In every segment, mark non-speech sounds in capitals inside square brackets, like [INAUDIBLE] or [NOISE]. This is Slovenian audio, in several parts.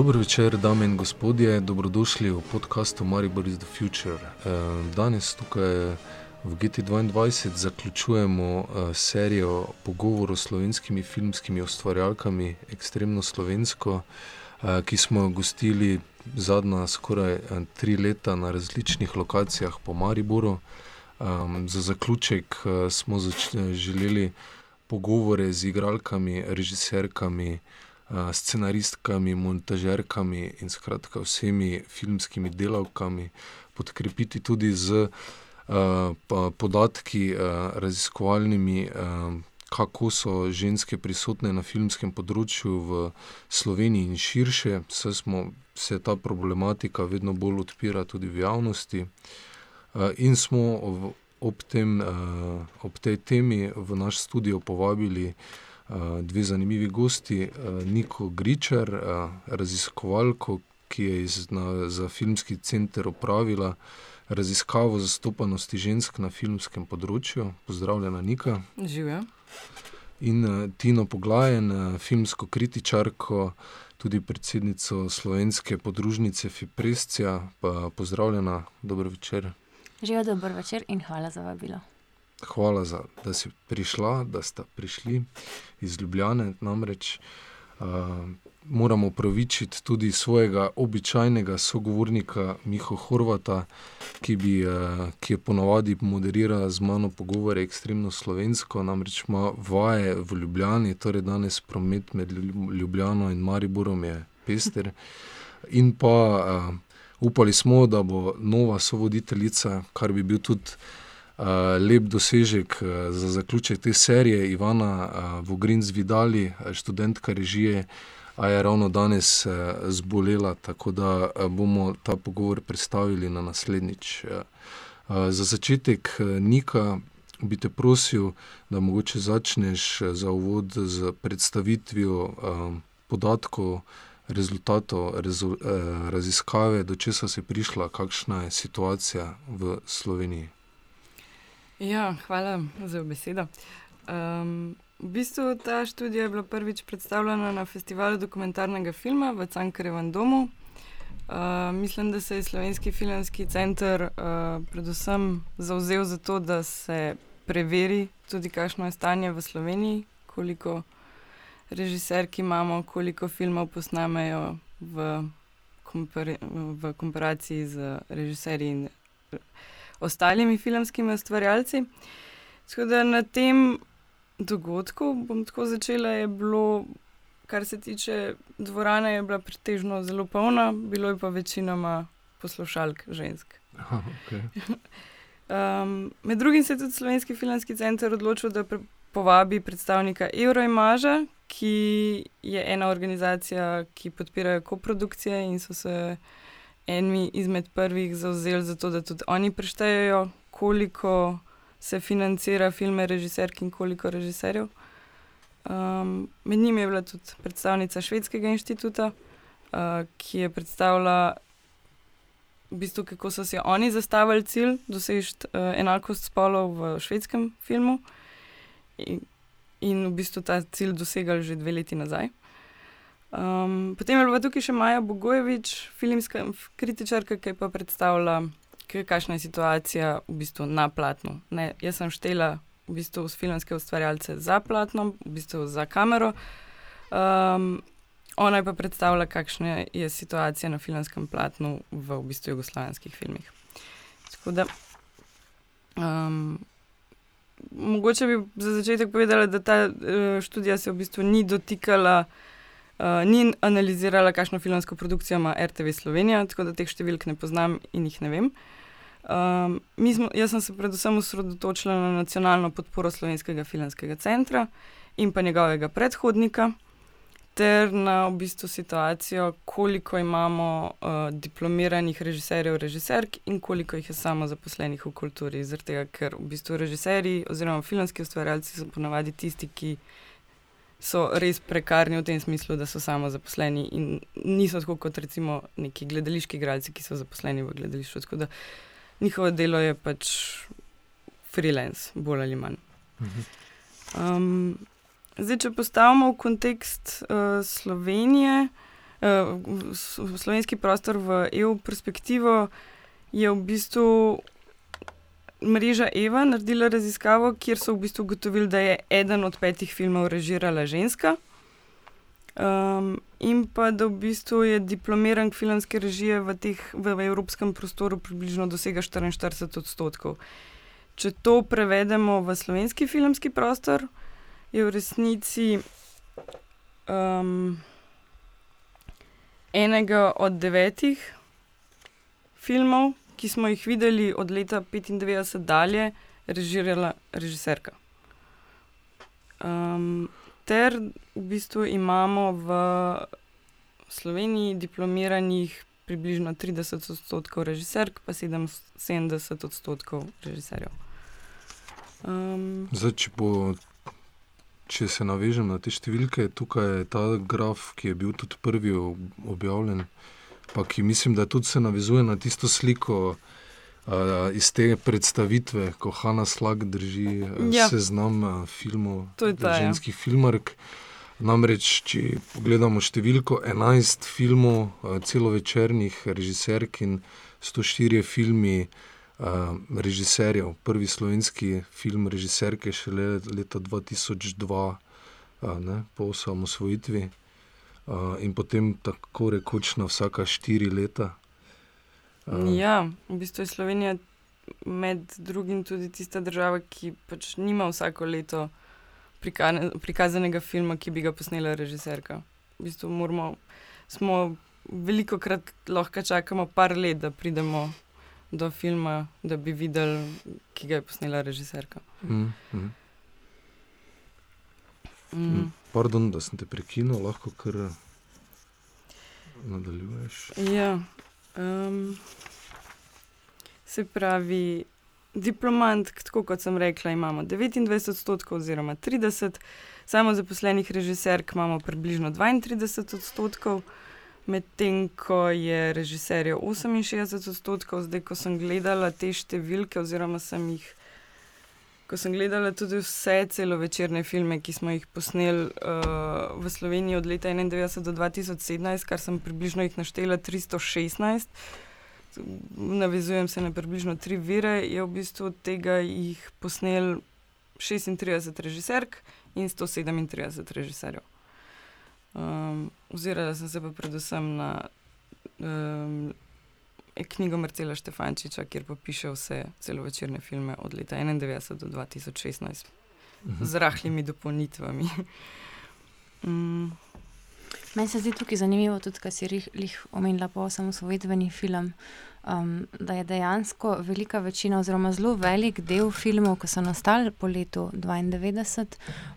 Dobro večer, dame in gospodje, dobrodošli v podkastu Maribor is the Future. Danes tukaj v GT2 zaključujemo serijo pogovorov s slovenskimi filmskimi ustvarjalkami, ekstremno slovensko, ki smo jo gostili zadnja skoraj tri leta na različnih lokacijah po Mariboru. Za zaključek smo želeli pogovore z igralkami, režiserkami, scenaristkami, montažerkami in skratka vsemi filmskimi delavkami podkrepiti tudi s podatki, raziskovalnimi, kako so ženske prisotne na filmskem področju v Sloveniji in širše, saj smo, se ta problematika vedno bolj odpira tudi v javnosti. In smo ob tem, ob tej temi v naš studio povabili dve zanimivi gostji, Niko Gričer, raziskovalko, ki je iz za Filmski center opravila raziskavo zastopanosti žensk na filmskem področju. Pozdravljena, Nika. Živjo. In Tino Poglajen, filmsko kritičarko, tudi predsednico slovenske podružnice Fiprescia, pozdravljena, dober večer. Živjo, dober večer in hvala za vabilo. Hvala za, da si prišla, da sta prišli iz Ljubljane, namreč. Moram opravičiti tudi svojega običajnega sogovornika Miho Horvata, ki bi, ki je ponavadi moderira z mano pogovore ekstremno slovensko, namreč ima vaje v Ljubljani, torej danes promet med Ljubljano in Mariborom je pester. In pa upali smo, da bo nova sovoditeljica, kar bi bil tudi lep dosežek za zaključek te serije, Ivana Vogrinc Vidali, študentka režije, a je ravno danes zbolela, tako da bomo ta pogovor prestavili na naslednjič. Za začetek, Nika, bi te prosil, da mogoče začneš za uvod s predstavitvijo podatkov, rezultatov raziskave, do česa si prišla, kakšna je situacija v Sloveniji. Ja, hvala za besedo. v bistvu ta študija je bila prvič predstavljena na Festivalu dokumentarnega filma v Cankarjevem domu. mislim, da se je Slovenski filmski center, predvsem zavzel za to, da se preveri tudi, kakšno je stanje v Sloveniji, koliko režiserk imamo, koliko filmov posnamejo v v komparaciji z režiserji in ostalimi filmskimi ustvarjalci. Tako da na tem dogodku, bom tako začela, je bilo, kar se tiče dvorane, je bila pretežno zelo polna, bilo je pa večinoma poslušalk žensk. okej. [LAUGHS] med drugim se je tudi Slovenski filmski center odločil, da povabi predstavnika Euro-Imaga, ki je ena organizacija, ki podpirajo koprodukcije in so se eni izmed prvih zavzeli za to, da tudi oni prištejejo, koliko se financira filme režiserk in koliko režiserjev. med njimi je bila tudi predstavnica Švedskega inštituta, ki je predstavila v bistvu, kako so si oni zastavili cilj doseči, enakost spolov v švedskem filmu. in v bistvu ta cilj dosegli že dve leti nazaj. Potem je bila tukaj še Maja Bogojevič, filmska kritičarka, ki pa predstavila, kakšna je situacija v bistvu na platnu. Ne, jaz sem štela v bistvu filmske ustvarjalce za platnom, v bistvu za kamero, ona je pa predstavila, kakšna je situacija na filmskem platnu v v bistvu jugoslovanskih filmih. Tako da, mogoče bi za začetek povedala, da ta, študija se v bistvu ni dotikala, ni analizirala, kakšno filmsko produkcijo ima RTV Slovenija, tako da teh številk ne poznam in jih ne vem. mi smo, jaz sem se predvsem osredotočila na nacionalno podporo Slovenskega filmskega centra in pa njegovega predhodnika ter na v bistvu situacijo, koliko imamo, diplomiranih režiserjev, režiserk in koliko jih je samozaposlenih v kulturi, zaradi tega, ker v bistvu režiserji oziroma filmski ustvarjalci so ponavadi tisti, ki so res prekarni v tem smislu, da so samozaposleni in niso tako kot recimo neki gledališki igralci, ki so zaposleni v gledališču, tako da njihovo delo je pač freelance, bolj ali manj. zdaj, če postavimo v kontekst, Slovenije, v slovenski prostor v EU perspektivo, je v bistvu mreža Eva naredila raziskavo, kjer so v bistvu ugotovili, da je eden od petih filmov režirala ženska. Um, in pa da v bistvu je diplomiran filmske režije v, teh, v, v evropskem prostoru približno dosega 44 odstotkov. Če to prevedemo v slovenski filmski prostor, je v resnici um, enega od devetih filmov, ki smo jih videli od leta 95 dalje, režirala režiserka. Um, ter v bistvu imamo v Sloveniji diplomiranih približno 30 odstotkov režiserk, pa 70 odstotkov režiserjev. Um, Zdaj, če, bo, če se navežem na te številke, tukaj je ta graf, ki je bil tudi prvi objavljen pa ki mislim, da tudi se navezuje na tisto sliko uh, iz te predstavitve, ko Hanna Slag drži ja. seznam uh, filmov, ta, ja. ženskih ja. filmark. Namreč, če pogledamo številko 11 filmov, uh, celovečernih režiserk in 104 filmi uh, režiserjev, prvi slovenski film režiserke šele leta 2002, uh, ne, po osamosvojitvi in potem tako rekoč na vsaka štiri leta. Uh, ja, v bistvu je Slovenija med drugim tudi tista država, ki pač nima vsako leto prikane, prikazanega filma, ki bi ga posnela režiserka. V bistvu moramo, smo veliko krat lahko čakamo par let, da pridemo do filma, da bi videli, ki ga je posnela režiserka. Mm, mm. Mm. Pardon, da sem te prekinil, lahko kar nadaljuješ. Ja, um, se pravi, diplomant, tako kot sem rekla, imamo 29 odstotkov, oziroma 30, samo zaposlenih režiserk imamo približno 32 odstotkov. Medtem ko je režiserjev 68 odstotkov, zdaj ko sem gledala te številke, oziroma sem jih ko sem gledala tudi vse celovečerne filme, ki smo jih posneli uh, v Sloveniji od leta 1991 do 2017, kar sem približno jih naštela 316, navezujem se na približno tri vire, je v bistvu od tega jih posnel 36 režiserk in 137 režiserjev. Um, ozirala sem se pa predvsem na um, knjigo Marcela Štefančiča, kjer piše vse celovečerne filme od leta 1991 do 2016, mhm. z rahlimi dopolnitvami. [LAUGHS] mm. Meni se zdi tukaj zanimivo, tudi kar si jih omenila po osamosvojitveni film um, da je dejansko velika večina, oziroma zelo velik del filmov, ki so nastali po letu 92,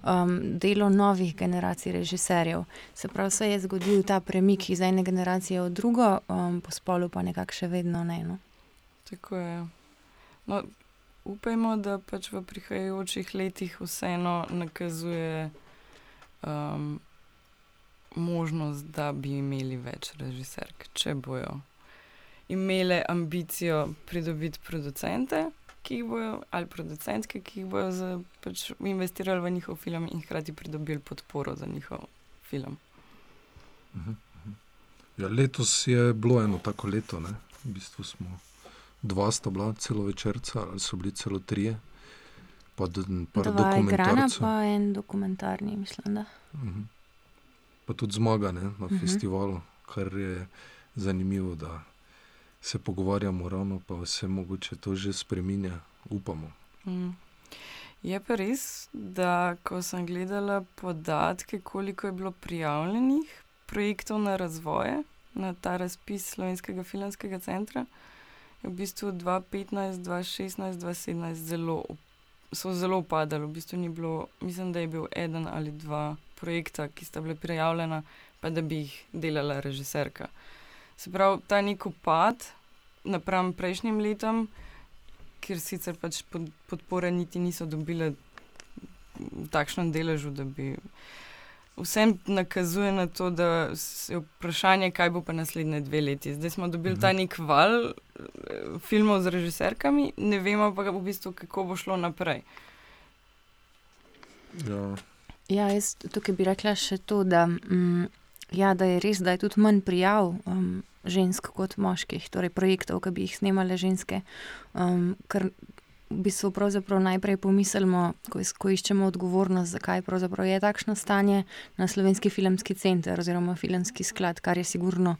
um, delo novih generacij režiserjev. Se pravi, se je zgodil ta premik iz ene generacije v drugo, um, po spolu pa nekako še vedno ne. No? Tako je. No, upajmo, da pač v prihajajočih letih vseeno nakazuje. Um, Možnost, da bi imeli več režiserk, če bojo imele ambicijo pridobiti producente, ki jih bojo, ali producentke, ki jih bojo za, pač investirali v njihov film in hkrati pridobili podporo za njihov film. Mhm, mhm. Ja, letos je bilo eno tako leto, ne? v bistvu smo dva sta bila celo večerca, ali so bili celo trije. Pa, pa dva igrana, pa en dokumentarni, mislim. Da. Uh mhm. -huh. Pa tudi zmaga ne, na uh -huh. festivalu, kar je zanimivo, da se pogovarjamo, ravno pa se mogoče to že spremenja, upamo. Mm. Je pa res, da ko sem gledala podatke, koliko je bilo prijavljenih projektov na razvoj, na ta razpis Slovenskega filmskega centra, je v bistvu 2015, 2016, 2017 zelo, so zelo upadali. V bistvu ni bilo, mislim, da je bil eden ali dva projekta, ki sta bili prijavljena, pa da bi jih delala režiserka. Se pravi, ta nek upad napram prejšnjim letom, ker sicer pač pod, podpore niti niso dobile v takšnem deležu, da bi. Vsem nakazuje na to, da je vprašanje, kaj bo pa naslednje dve leti. Zdaj smo dobili ta mhm. nek val eh, filmov z režiserkami, ne vemo pa v bistvu, kako bo šlo naprej. Ja. Ja, jaz tukaj bi rekla še to, da mm, ja, da je res, da je tudi manj prijav um, žensk kot moških, torej projektov, ki bi jih snemale ženske. Um, ker v bistvu najprej pomislimo, ko, ko iščemo odgovornost, zakaj je takšno stanje na slovenski filmski center oziroma filmski sklad, kar je sigurno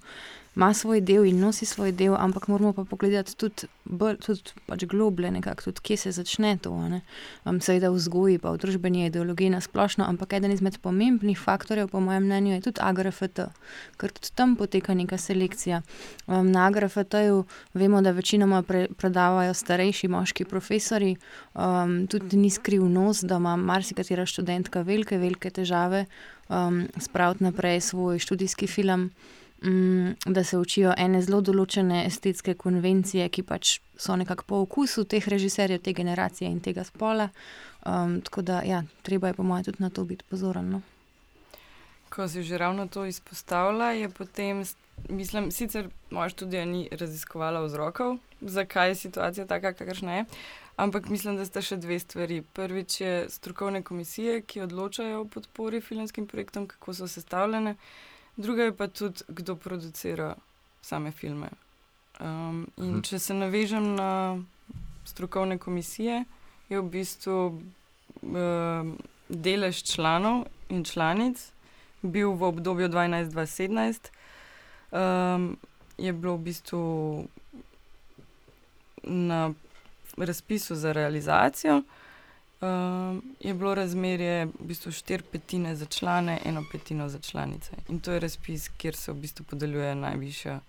ima svoj del in nosi svoj del, ampak moramo pa pogledati tudi, tudi pač globlje, nekako, tudi kje se začne to. Um, seveda v vzgoji, pa v družbeni ideologiji na splošno, ampak eden izmed pomembnih faktorjev, po mojem mnenju, je tudi AGRFT, ker tudi tam poteka neka selekcija. Um, na AGRFT-ju vemo, da večinoma pre, predavajo starejši moški profesori, um, tudi ni skriv nos, da ima marsikatera študentka velike, velike težave um, spraviti naprej svoj študijski film. Mm, da se učijo ene zelo določene estetske konvencije, ki pač so nekako po okusu teh režiserjev, te generacije in tega spola. Um, tako da, ja, treba je, po mojem, tudi na to biti pozoren. No? Ko si že ravno to izpostavila, je potem, mislim, sicer moja študija ni raziskovala vzrokov, zakaj je situacija taka, kakršna je. Ampak mislim, da sta še dve stvari. Prvič je strokovne komisije, ki odločajo o podpori filmskim projektom, kako so sestavljene druga je pa tudi, kdo producira same filme. Um, in mhm. če se navežem na strokovne komisije, je v bistvu um, delež članov in članic bil v obdobju 2012-2017, um, je bilo v bistvu na razpisu za realizacijo je bilo razmerje v bistvu štiri petine za člane, eno petino za članice. In to je razpis, kjer se v bistvu podeljuje najvišja,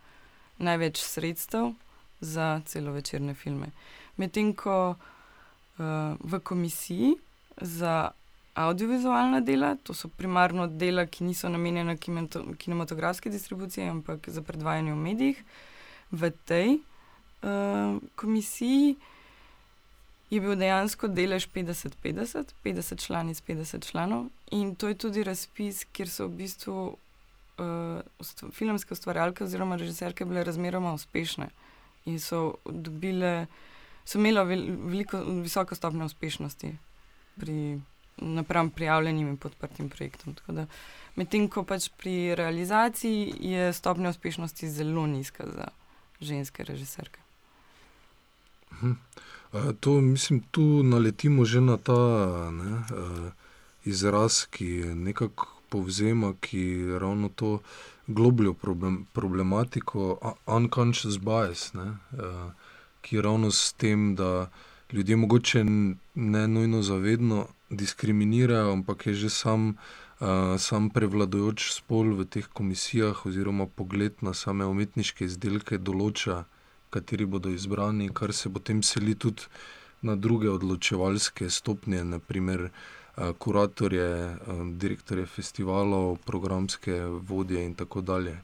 največ sredstev za celovečerne filme. Medtem ko uh, v komisiji za audiovizualna dela, to so primarno dela, ki niso namenjena kinematografski distribuciji, ampak za predvajanje v medijih, v tej uh, komisiji je bil dejansko delež 50-50, 50 članic, 50 članov. In to je tudi razpis, kjer so v bistvu uh, filmske ustvarjalke oziroma režiserke bile razmeroma uspešne in so dobile, so imele veliko, visoko stopnjo uspešnosti pri prijavljenim in podprtim projektom. Medtem ko pač pri realizaciji je stopnja uspešnosti zelo nizka za ženske režiserke. Hm. To, mislim, tu naletimo že na ta ne, izraz, ki nekako povzema, ki ravno to globljo problem, problematiko, unconscious bias, ne, ki ravno s tem, da ljudje mogoče ne nujno zavedno diskriminirajo, ampak je že sam, sam prevladojoč spol v teh komisijah, oziroma pogled na same umetniške izdelke določa kateri bodo izbrani, kar se potem seli tudi na druge odločevalske stopnje, naprimer eh, kuratorje, eh, direktorje festivalov, programske vodje in tako dalje.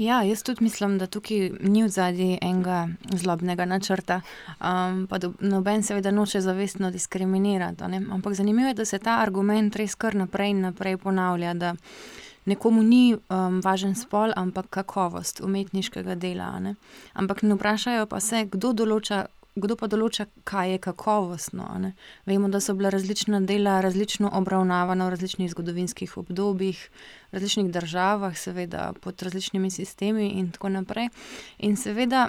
Ja, jaz tudi mislim, da tukaj ni v zadnji enega zlobnega načrta. Um, pa noben seveda noče zavestno diskriminirati. Ampak zanimivo je, da se ta argument res kar naprej in naprej ponavlja nekomu ni um, važen spol, ampak kakovost umetniškega dela. Ne? Ampak ne vprašajo pa se, kdo določa. Kdo pa določa, kaj je kakovostno? Ne? Vemo, da so bila različna dela različno obravnavana v različnih zgodovinskih obdobjih, v različnih državah, seveda pod različnimi sistemi in tako naprej. In seveda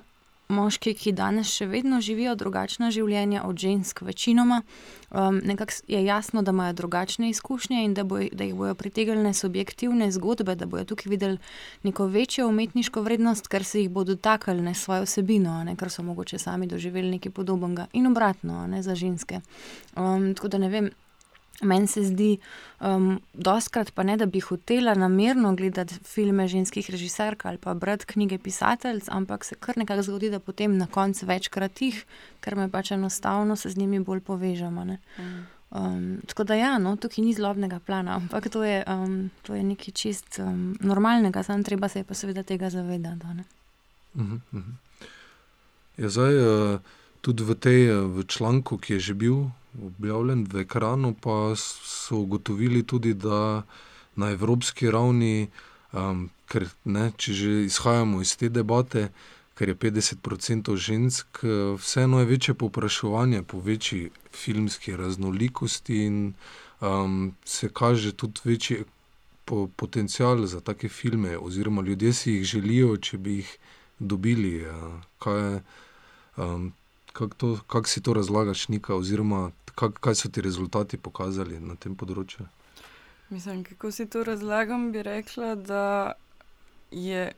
moški, ki danes še vedno živijo drugačna življenja od žensk, večinoma, um, nekako je jasno, da imajo drugačne izkušnje in da, boj, da jih bodo pritegnile subjektivne zgodbe, da bodo tukaj videli neko večjo umetniško vrednost, ker se jih bodo dotaknili svojo osebino, ne, ker so mogoče sami doživeli nekaj podobnega in obratno ne, za ženske. Um, tako da ne vem. Meni se zdi, um, doskrat pa ne, da bi hotela namerno gledati filme ženskih režiserk ali pa brati knjige pisateljic, ampak se kar nekako zgodi, da potem na koncu večkrat jih, ker me pač enostavno se z njimi bolj povežemo. Mm. Um, tako da, ja, no, tukaj ni zlobnega plana, ampak to je, um, to je nekaj čist um, normalnega, samo treba se je pa seveda tega zavedati. Uh -huh, uh -huh. Ja, zdaj, uh, tudi v tej v članku, ki je že bil objavljen v ekranu, pa so ugotovili tudi, da na evropski ravni, um, ker ne, če že izhajamo iz te debate, ker je 50% žensk, vseeno je večje povpraševanje po večji filmski raznolikosti in um, se kaže tudi večji po, potencial za take filme, oziroma ljudje si jih želijo, če bi jih dobili. Kaj, um, kako, to, kako si to razlagaš, Nika, oziroma kak, kaj so ti rezultati pokazali na tem področju? Mislim, kako si to razlagam, bi rekla, da je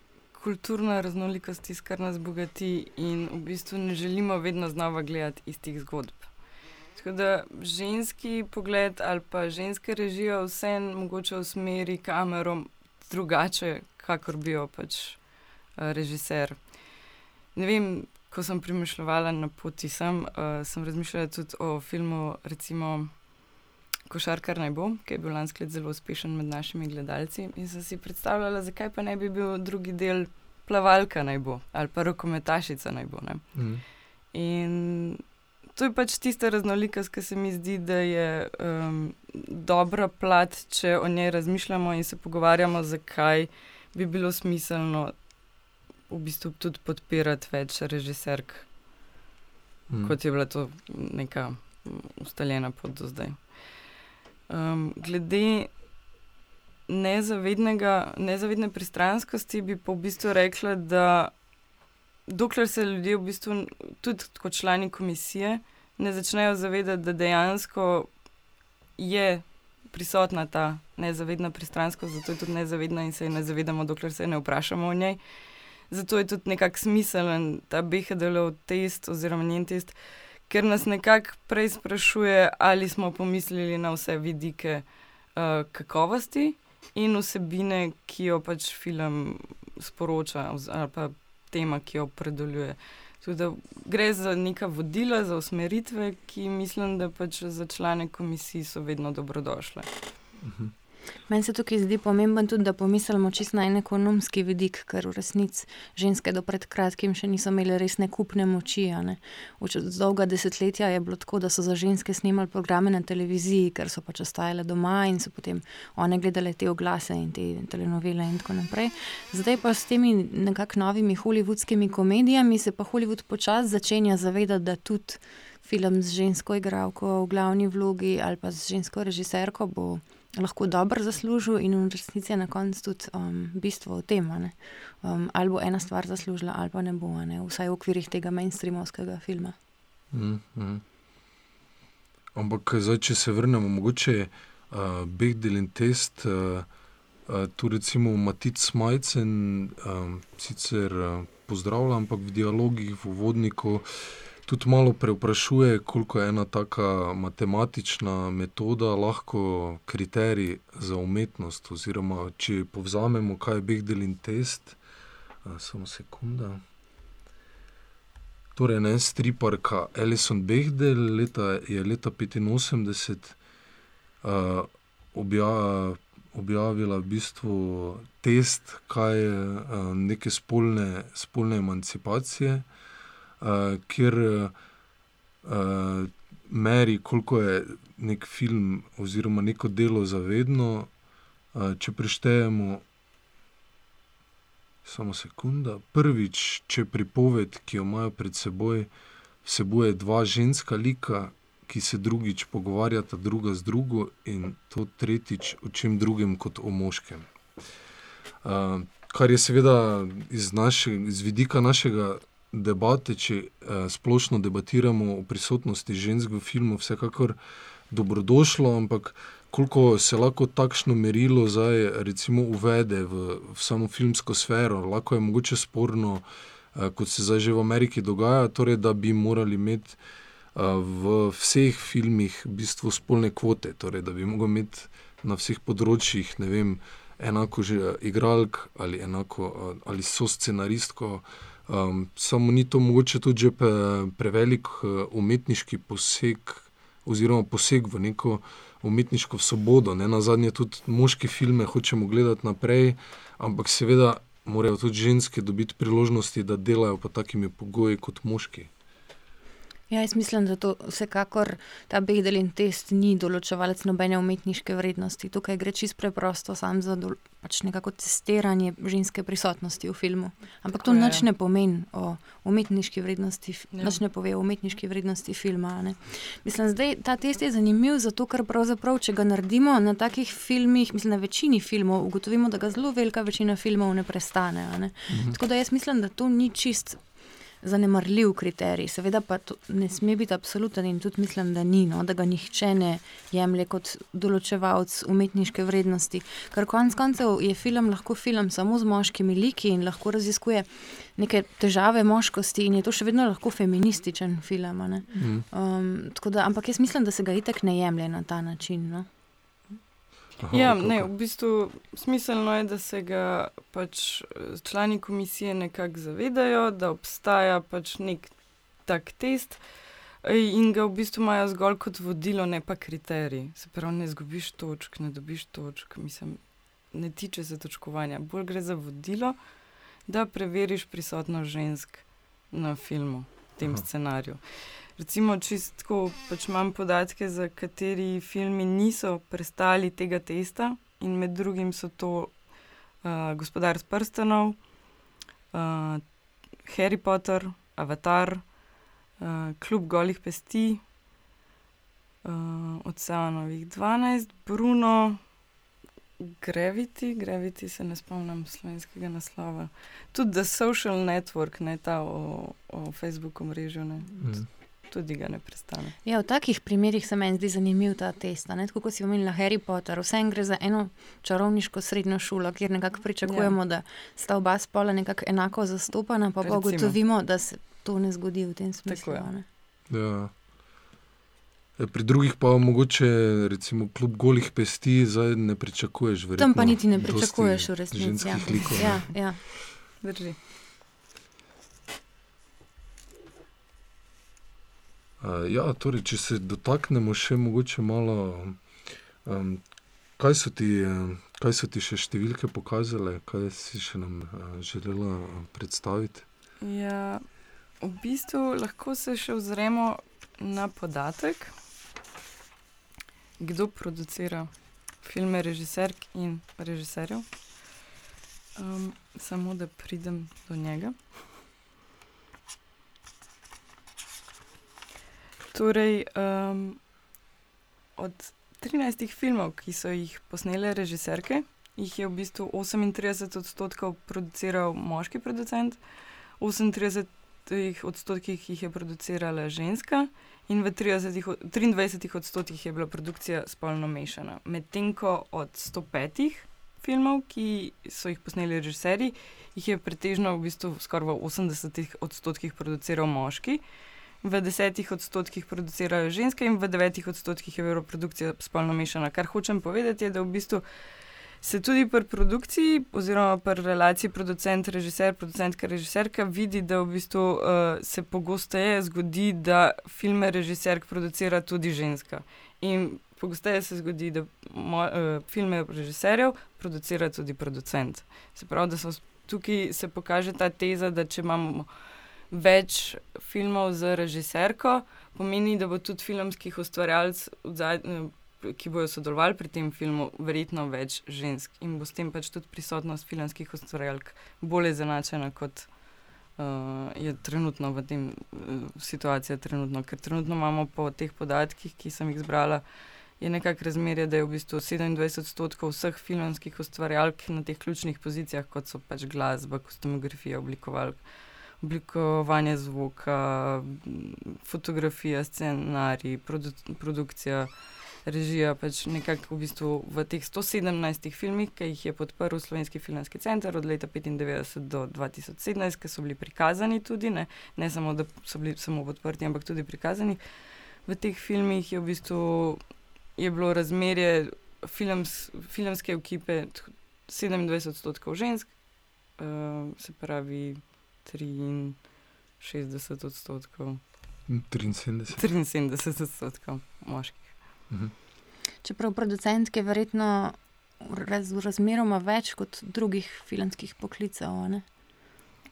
kulturna raznolikost tisto, kar nas bogati, in v bistvu ne želimo vedno znova gledati istih zgodb. Tako da ženski pogled ali pa ženske režije vse mogoče usmeri kamero drugače, kakor bi jo pač uh, režiser. Ne vem, ko sem premišljala na poti sem, uh, sem razmišljala tudi o filmu, recimo Košarkar naj bo, ki je bil lansko leto zelo uspešen med našimi gledalci. In sem si predstavljala, zakaj pa ne bi bil drugi del plavalka naj bo ali pa rokometašica naj bo. Mm. In to je pač tista raznolikost, ki se mi zdi, da je um, dobra plat, če o njej razmišljamo in se pogovarjamo, zakaj bi bilo smiselno v bistvu tudi podpirati več režiserk, mm. kot je bila to neka ustaljena pot do zdaj. Um, glede nezavedne pristranskosti bi pa v bistvu rekla, da dokler se ljudje, v bistvu, tudi kot člani komisije, ne začnejo zavedati, da dejansko je prisotna ta nezavedna pristranskost, zato je tudi nezavedna in se je ne zavedamo, dokler se ne vprašamo o njej. Zato je tudi nekako smiselen ta BHDL test oziroma njen test, ker nas nekako prej sprašuje, ali smo pomislili na vse vidike uh, kakovosti in vsebine, ki jo pač film sporoča, ali pa tema, ki jo predeljuje. Gre za neka vodila, za usmeritve, ki mislim, da pač za člane komisije so vedno dobrodošle. Uh mhm. Meni se tukaj zdi pomemben tudi, da pomislimo čisto na en ekonomski vidik, ker v resnici ženske do pred kratkim še niso imele resne kupne moči. Dolga desetletja je bilo tako, da so za ženske snimali programe na televiziji, ker so pač ostajale doma in so potem one gledale te oglase in te telenovele in tako naprej. Zdaj pa s temi nekakšnimi novimi hollywoodskimi komedijami se pa Hollywood počasi začenja zavedati, da tudi film z žensko igralko v glavni vlogi ali pa z žensko režiserko bo lahko dobro zaslužil, in v resnici je na koncu tudi um, bistvo v tem, um, ali bo ena stvar zaslužila, ali pa ne bo, ne? vsaj v okvirih tega mainstreamovskega filma. Mm -hmm. Ampak, zdaj, če se vrnemo, mogoče uh, Begdel in test, uh, uh, tu recimo Matic Majcen, uh, sicer uh, pozdravljam, ampak v dialogih, v vodniku tudi malo preoprašuje, koliko je ena taka matematična metoda lahko kriterij za umetnost. Oziroma, če povzamemo, kaj je Begdel in test, samo sekunda. Torej, ne striparka Alison Begdel leta, je leta 85 uh, obja, objavila v bistvu test, kaj je uh, neke spolne, spolne emancipacije uh, kjer uh, meri, koliko je nek film oziroma neko delo zavedno. Uh, če preštejemo, samo sekunda, prvič, če pripoved, ki jo imajo pred seboj, vsebuje dva ženska lika. Ki se drugič pogovarjata, druga z drugo, in to tretjič o čem drugem kot o moškem. Uh, kar je seveda iz, naše, iz vidika našega debate, če eh, splošno debatiramo o prisotnosti žensk v filmu, vsekakor dobrodošlo, ampak koliko se lahko takšno merilo zdaj recimo uvede v, v samo filmsko sfero, lahko je mogoče sporno, eh, kot se zdaj že v Ameriki dogaja, torej da bi morali imeti eh, v vseh filmih v bistvu spolne kvote, torej da bi mogli imeti na vseh področjih, ne vem, enako že igralk ali enako eh, ali so scenaristko. Um, samo ni to mogoče tudi pre, prevelik uh, umetniški poseg, oziroma poseg v neko umetniško svobodo. Ne? Na zadnje tudi moške filme hočemo gledati naprej, ampak seveda morajo tudi ženske dobiti priložnosti, da delajo pod takimi pogoji kot moški. Ja, jaz mislim, da to vsekakor ta Bedelin test ni določevalec nobene umetniške vrednosti. Tukaj gre čisto preprosto sam za dol, pač nekako testiranje ženske prisotnosti v filmu. Ampak to nič ne pomeni o umetniški vrednosti, ja. nič ne pove o umetniški vrednosti filma. Ne. Mislim, da ta test je zanimiv zato, ker pravzaprav, če ga naredimo na takih filmih, mislim, na večini filmov, ugotovimo, da ga zelo velika večina filmov ne prestane. Ne. Mhm. Tako da jaz mislim, da to ni čist zanemarljiv kriterij. Seveda pa to ne sme biti absoluten in tudi mislim, da ni, no, da ga nihče ne jemlje kot določevalec umetniške vrednosti. Ker konec koncev je film lahko film samo z moškimi liki in lahko raziskuje neke težave moškosti in je to še vedno lahko feminističen film. Mhm. Um, da, ampak jaz mislim, da se ga itek ne jemlje na ta način. No. Aha, ja, ne, v bistvu smiselno je, da se ga pač eh, člani komisije nekako zavedajo, da obstaja pač nek tak test eh, in ga v bistvu imajo zgolj kot vodilo, ne pa kriterij. Se pravi, ne zgubiš točk, ne dobiš točk, mislim, ne tiče se točkovanja. Bolj gre za vodilo, da preveriš prisotnost žensk na filmu, v tem Aha. scenariju. Recimo, čistko pač imam podatke, za kateri filmi niso prestali tega testa, in med drugim so to uh, Gospodar s prstanov, uh, Harry Potter, Avatar, uh, Klub golih pesti, uh, Oceanovih 12, Bruno. Gravity, Gravity se ne spomnim slovenskega naslova. Tudi The Social Network, ne ta o, o Facebooku mrežu. Mm tudi ga ne prestane. Ja, v takih primerih se meni zdi zanimiv ta test. Tako kot si omenila Harry Potter, vsem gre za eno čarovniško srednjo šolo, kjer nekako pričakujemo, ja. da sta oba spola nekako enako zastopana, pa pa ugotovimo, da se to ne zgodi v tem smislu. Ja. E, pri drugih pa mogoče, recimo, kljub golih pesti, zdaj ne pričakuješ. Tam pa niti ne pričakuješ v resnici. Ja. Ja, ja. Uh, ja, torej, če se dotaknemo še mogoče malo, um, kaj, so ti, kaj so ti še številke pokazale, kaj si še nam uh, želela predstaviti? Ja, v bistvu lahko se še ozremo na podatek, kdo producira filme, režiserk in režiserjev. Um, samo da pridem do njega. Torej, um, od 13 filmov, ki so jih posnele režiserke, jih je v bistvu 38 odstotkov produciral moški producent, 38 odstotkih jih je producirala ženska, in v 30, 23 odstotkih je bila produkcija spolno mešana. Medtem ko od 105 filmov, ki so jih posneli režiserji, jih je pretežno v bistvu skoraj v 80 odstotkih produciral moški v desetih odstotkih producirajo ženske in v devetih odstotkih je produkcija spolno mešana. Kar hočem povedati, je, da v bistvu se tudi pri produkciji, oziroma pri relaciji producent-režiser, producentka-režiserka, vidi, da v bistvu uh, se pogosteje zgodi, da filme režiserk producira tudi ženska. In pogosteje se zgodi, da mo, uh, filme režiserjev producira tudi producent. Se pravi, da tukaj se pokaže ta teza, da če imamo več filmov z režiserko, pomeni, da bo tudi filmskih ustvarjalcev, ki bodo sodelovali pri tem filmu, verjetno več žensk in bo s tem pač tudi prisotnost filmskih ustvarjalk bolje zanačena kot. Uh, je trenutno v tem uh, situaciji, trenutno, ker trenutno imamo po teh podatkih, ki sem jih zbrala, je nekako razmerje, da je v bistvu 27 odstotkov vseh filmskih ustvarjalk na teh ključnih pozicijah, kot so pač glasba, kostumografija, oblikovalka oblikovanje zvoka, fotografija, scenarij, produ produkcija, režija. Pač nekako v, bistvu v teh 117 filmih, ki jih je podprl Slovenski filmski center od leta 1995 do 2017, ki so bili prikazani tudi, ne, ne samo da so bili samo podprti, ampak tudi prikazani. V teh filmih je, v bistvu, je bilo razmerje films, filmske ekipe 27 odstotkov žensk, uh, se pravi. 63 odstotkov. 73. 73 odstotkov moških. Mhm. Čeprav producentke verjetno raz, razmeroma več kot drugih filmskih poklicev. Ne?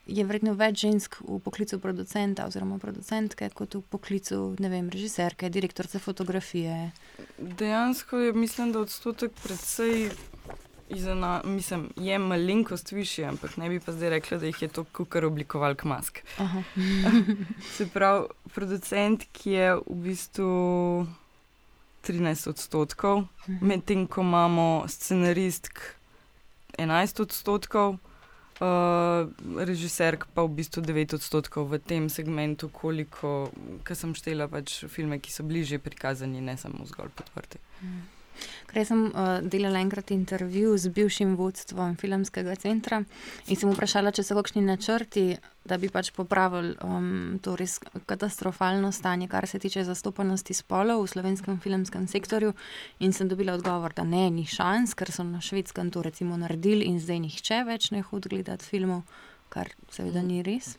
je vredno več žensk v poklicu producenta oziroma producentke, kot v poklicu vem, režiserke, direktorice fotografije. Dejansko je, mislim, da odstotek predvsej. Izena, mislim, je malenkost više, ampak ne bi pa zdaj rekla, da jih je to kar oblikovalk mask. [LAUGHS] Se pravi, producent, ki je v bistvu 13 odstotkov, mhm. medtem ko imamo scenaristk 11 odstotkov, uh, režiserk pa v bistvu 9 odstotkov v tem segmentu, koliko, kar sem štela, pač filme, ki so bližje prikazani, ne samo zgolj podprti. Mm. Ker sem uh, delala enkrat intervju z bivšim vodstvom filmskega centra in sem vprašala, če so kakšni načrti, da bi pač popravili um, to res katastrofalno stanje, kar se tiče zastopanosti spolov v slovenskem filmskem sektorju. In sem dobila odgovor, da ne, ni šans, ker so na švedskem to recimo naredili in zdaj nihče več ne hodi gledati filmov, kar seveda ni res.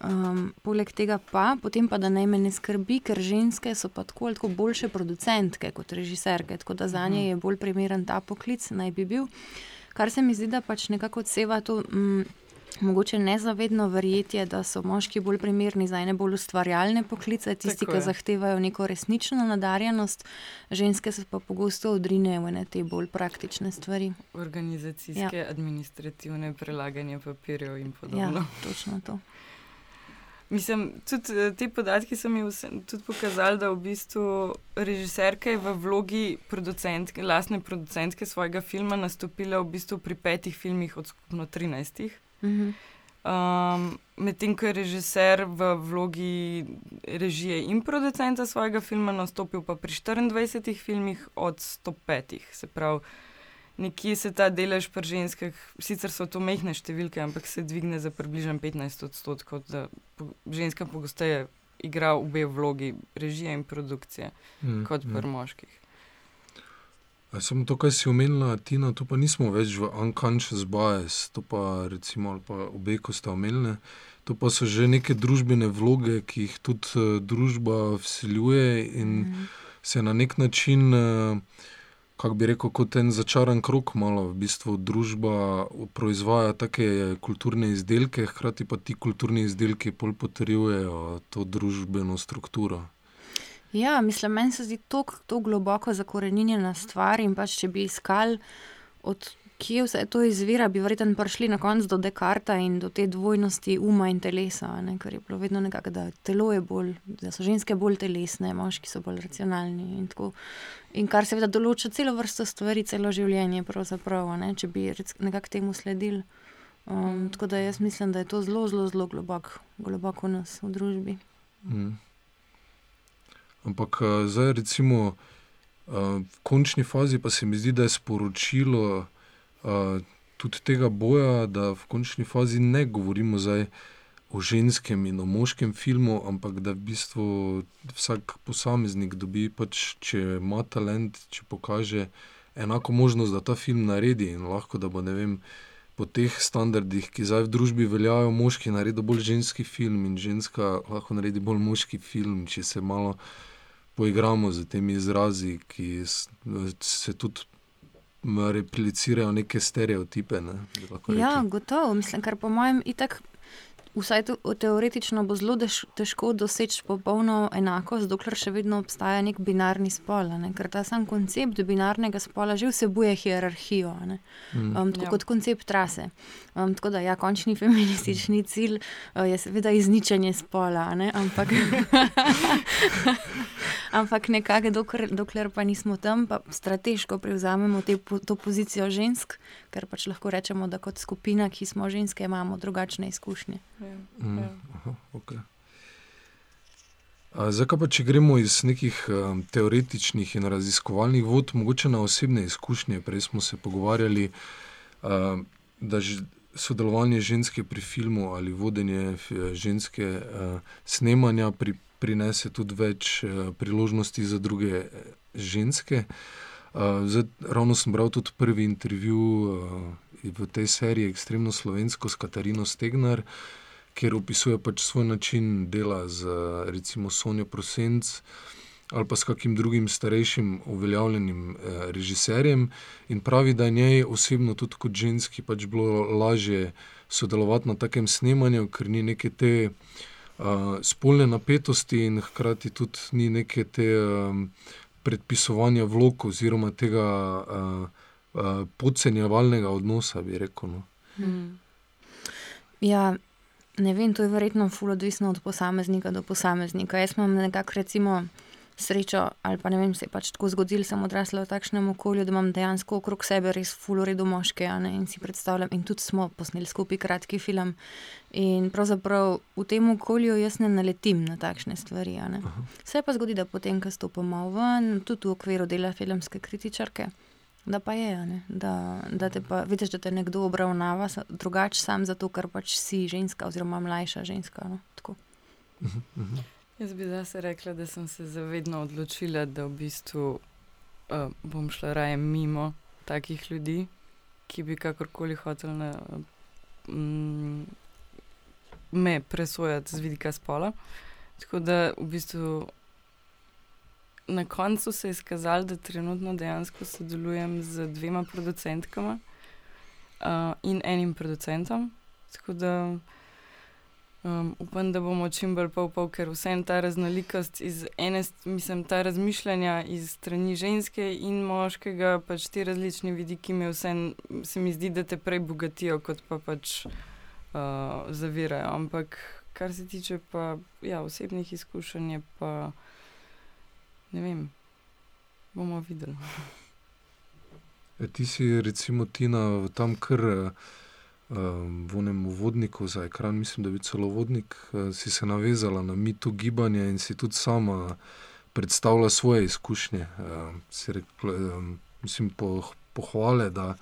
Um, poleg tega pa, potem pa da naj me ne skrbi, ker ženske so pa tako ali tako boljše producentke kot režiserke, tako da za nje mhm. je bolj primeren ta poklic, naj bi bil. Kar se mi zdi, da pač nekako odseva to. Mm, Mogoče nezavedno verjetje, da so moški bolj primerni za ene bolj ustvarjalne poklice, tisti, ki zahtevajo neko resnično nadarjenost, ženske se pa pogosto odrinejo v te bolj praktične stvari. Organizacijske, ja. administrativne, prelaganje papirjev in podobno. Ja, točno to. Mislim, tudi eh, ti podatki so mi tudi pokazali, da v bistvu režiserka je v vlogi producentke, lastne producentke svojega filma nastopila v bistvu pri petih filmih od skupno 13. Mhm. Um, Medtem ko je režiser v vlogi režije in producenta svojega filma nastopil pa pri 24 filmih od 105. Se pravi nekje se ta delež pri ženskah, sicer so to mehne številke, ampak se dvigne za približno 15 odstotkov, da ženska pogosteje igra obe vlogi, režije in produkcije, mm, kot pri mm. moških. Samo to, kar si omenila, Tina, to pa nismo več v unconscious bias, to pa recimo pa obe, ko sta omenili. To pa so že neke družbene vloge, ki jih tudi uh, družba vsiljuje in mm. se na nek način. Uh, kako bi rekel, kot en začaran krok, malo v bistvu družba proizvaja take kulturne izdelke, hkrati pa ti kulturni izdelki bolj potrjujejo to družbeno strukturo. Ja, mislim, meni se zdi to, to globoko zakorenjena stvar in pač, če bi iskali od kje vse to izvira, bi verjetno prišli na koncu do Dekarta in do te dvojnosti uma in telesa, ne? ker je bilo vedno nekako, da telo je bolj, da so ženske bolj telesne, moški so bolj racionalni. In, in kar seveda določa celo vrsto stvari, celo življenje, ne? če bi nekako temu sledili. Um, tako da jaz mislim, da je to zelo, zelo, zelo globoko globok v nas, v družbi. Mm. Ampak uh, zdaj, recimo, uh, v končni fazi pa se mi zdi, da je sporočilo tudi tega boja, da v končni fazi ne govorimo zdaj o ženskem in o moškem filmu, ampak da v bistvu vsak posameznik dobi, pač, če ima talent, če pokaže enako možnost, da ta film naredi in lahko da bo ne vem. Po teh standardih, ki zdaj v družbi veljajo, moški naredi bolj ženski film in ženska lahko naredi bolj moški film, če se malo poigramo z temi izrazi, ki se tudi replicirajo neke stereotipe. Ne, ja, gotovo. Mislim, kar po mojem itak Vsaj teoretično bo zelo težko doseči popolno enakost, dokler še vedno obstaja nek binarni spol. Ne? Ker ta sam koncept binarnega spola že vsebuje hierarhijo, mm. um, tako ja. kot koncept trase. Um, tako da, ja, končni feministični cilj uh, je seveda izničenje spola, ne? ampak, [LAUGHS] ampak nekako, dokler, dokler pa nismo tam, pa strateško prevzamemo te, to pozicijo žensk, ker pač lahko rečemo, da kot skupina, ki smo ženske, imamo drugačne izkušnje. Ja, mm, ja. aha, okay. Zakaj pa, če gremo iz nekih um, teoretičnih in raziskovalnih vod, mogoče na osebne izkušnje? Prej smo se pogovarjali, um, da je sodelovanje ženske pri filmu ali vodenje ženske uh, snemanja pri, prinese tudi več uh, priložnosti za druge ženske. Uh, zdaj, ravno sem bral tudi prvi intervju uh, v tej seriji Extremno slovensko s Katarino Stegnar. Ker opisuje pač svoj način dela z recimo Sonijo Prosenc, ali pa s kakim drugim starejšim uveljavljenim eh, režiserjem. In pravi, da je njej osebno, tudi kot ženski, pač bilo lažje sodelovati na takem snemanju, ker ni neke te uh, spolne napetosti in hkrati tudi ni neke te um, predpisovanja vlog oziroma tega uh, uh, podcenjevalnega odnosa, bi rekel. No. Hmm. Ja, ne vem, to je verjetno fully odvisno od posameznika do posameznika. Jaz imam nekako recimo srečo, ali pa ne vem, se je pač tako zgodilo, sem odrasla v takšnem okolju, da imam dejansko okrog sebe res fuloredo moške. In si predstavljam, in tudi smo posneli skupaj kratki film. In pravzaprav v tem okolju jaz ne naletim na takšne stvari. Vse pa zgodi, da potem, ko stopimo ven, tudi v okviru dela filmske kritičarke. Da pa je, da, da te pa vidiš, da te nekdo obravnava drugače, samo zato, ker pač si ženska, oziroma mlajša ženska. No? Uh -huh, uh -huh. Jaz bi zase rekla, da sem se zavedno odločila, da v bistvu uh, bom šla raje mimo takih ljudi, ki bi kakorkoli hoteli na, um, me presojati z vidika spola. Tako da v bistvu na koncu se je izkazalo, da trenutno dejansko sodelujem z dvema producentkama uh, in enim producentom. Tako da. Um, upam, da bomo čim bolj pol-pol, ker vse ta raznolikost iz ene, mislim, ta razmišljanja iz strani ženske in moškega, pač ti različni vidiki, mi vse se mi zdi, da te prej bogatijo, kot pa pač uh, zavirajo. Ampak kar se tiče pa ja, osebnih izkušenj, pa ne vem, bomo videli. E, ti si, recimo, Tina, tam kar. Uh, v enem uvodniku za ekran, mislim, da bi celo vodnik, uh, si se navezala na mito gibanja in si tudi sama predstavlja svoje izkušnje. Si rekla, mislim, po, pohvale, da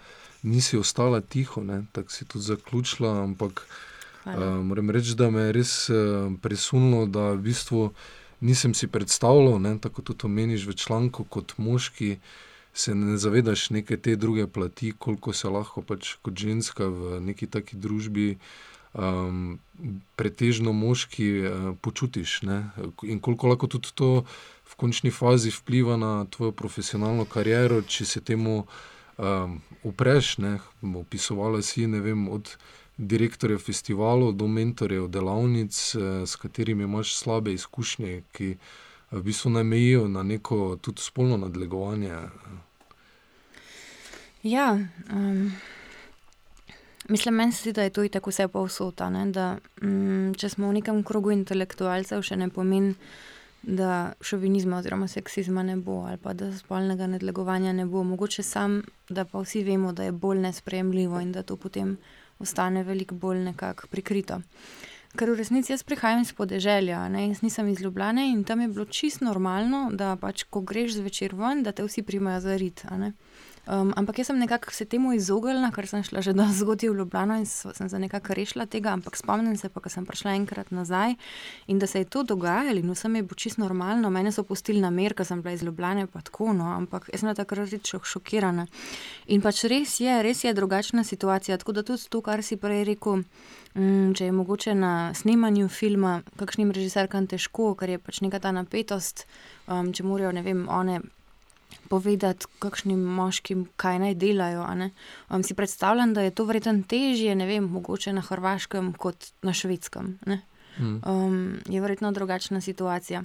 nisi ostala tiho, tako si tudi zaključila, ampak uh, moram reči, da me je res presunilo, da v bistvu nisem si predstavljal, ne, tako tudi omeniš v članku kot moški se ne zavedaš neke te druge plati, koliko se lahko pač kot ženska v neki taki družbi, um, pretežno moški, uh, počutiš. Ne? In koliko lahko tudi to v končni fazi vpliva na tvojo profesionalno kariero, če se temu um, upreš. Opisovala si, vem, od. Direktorjev festivalov, do mentorjev delavnic, eh, s katerimi imaš slabe izkušnje, ki v bistvu ne mejijo na neko tudi spolno nadlegovanje. Ja, um, mislim, meni se zdi, da je to tako vse povsota. Um, če smo v nekem krogu intelektualcev, še ne pomeni, da šovinizma oziroma seksizma ne bo ali pa da spolnega nadlegovanja ne bo. Mogoče sam, da pa vsi vemo, da je bolj nespremljivo in da to potem ostane veliko bolj nekako prikrito. Ker v resnici jaz prihajam iz podeželja, ne? jaz nisem iz Ljubljana in tam je bilo čisto normalno, da pač, ko greš zvečer ven, da te vsi primajo za rit. Um, ampak jaz sem nekako se temu izognila, ker sem šla že do zgodaj v Ljubljano in sem se nekako rešila tega. Ampak spomnim se, pa, ko sem prišla enkrat nazaj in da se je to dogajalo, no sem je bo čisto normalno. Mene so pustili na mer, ker sem bila iz Ljubljana, pa tako, no, ampak jaz sem takrat res šokirana. In pač res je, res je drugačna situacija. Tako da tudi to, kar si prej rekel. Mm, če je mogoče na snemanju filma, kakšnim režiserkam težko, ker je pač neka ta napetost, um, če morajo, ne vem, one povedati, kakšnim moškim, kaj naj delajo. Um, si predstavljam, da je to verjetno težje, ne vem, mogoče na Hrvaškem kot na Švedskem. Hmm. Um, je verjetno drugačna situacija.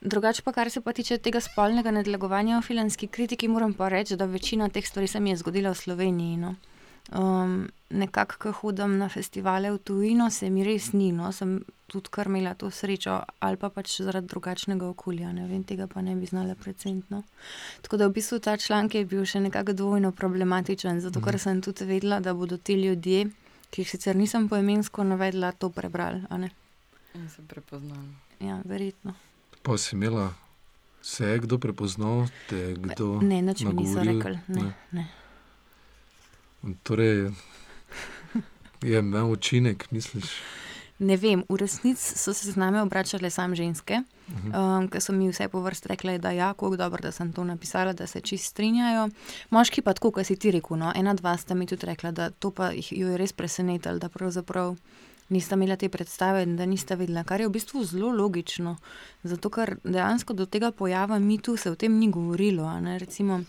Drugače pa, kar se pa tiče tega spolnega nadlegovanja v filmski kritiki, moram pa reči, da večina teh stvari se mi je zgodila v Sloveniji. No. Um, nekako, ko hodim na festivale v tujino, se mi res ni, no, sem tudi kar imela to srečo, ali pa pač zaradi drugačnega okolja, ne vem, tega pa ne bi znala precentno. Tako da v bistvu ta članek je bil še nekako dvojno problematičen, zato ker mhm. sem tudi vedela, da bodo ti ljudje, ki jih sicer nisem poemensko navedla, to prebrali. In se prepoznali. Ja, verjetno. Pa si imela, se je kdo prepoznal, te kdo? Ne, nič mi niso rekli. Ne, ne. ne. Torej, je imel učinek, misliš? Ne vem, v resnici so se z nami obračale samo ženske, uh -huh. um, ki so mi vse po vrsti rekle, da je ja, kako dobro, da sem to napisala, da se čist strinjajo. Moški pa tako, kot si ti rekel. No, ena, dva sta mi tudi rekla, da to pa jih je res presenetilo, da pravzaprav nista imela te predstave in da nista videla, kar je v bistvu zelo logično. Zato, ker dejansko do tega pojava mi tu se o tem ni govorilo. Recimo,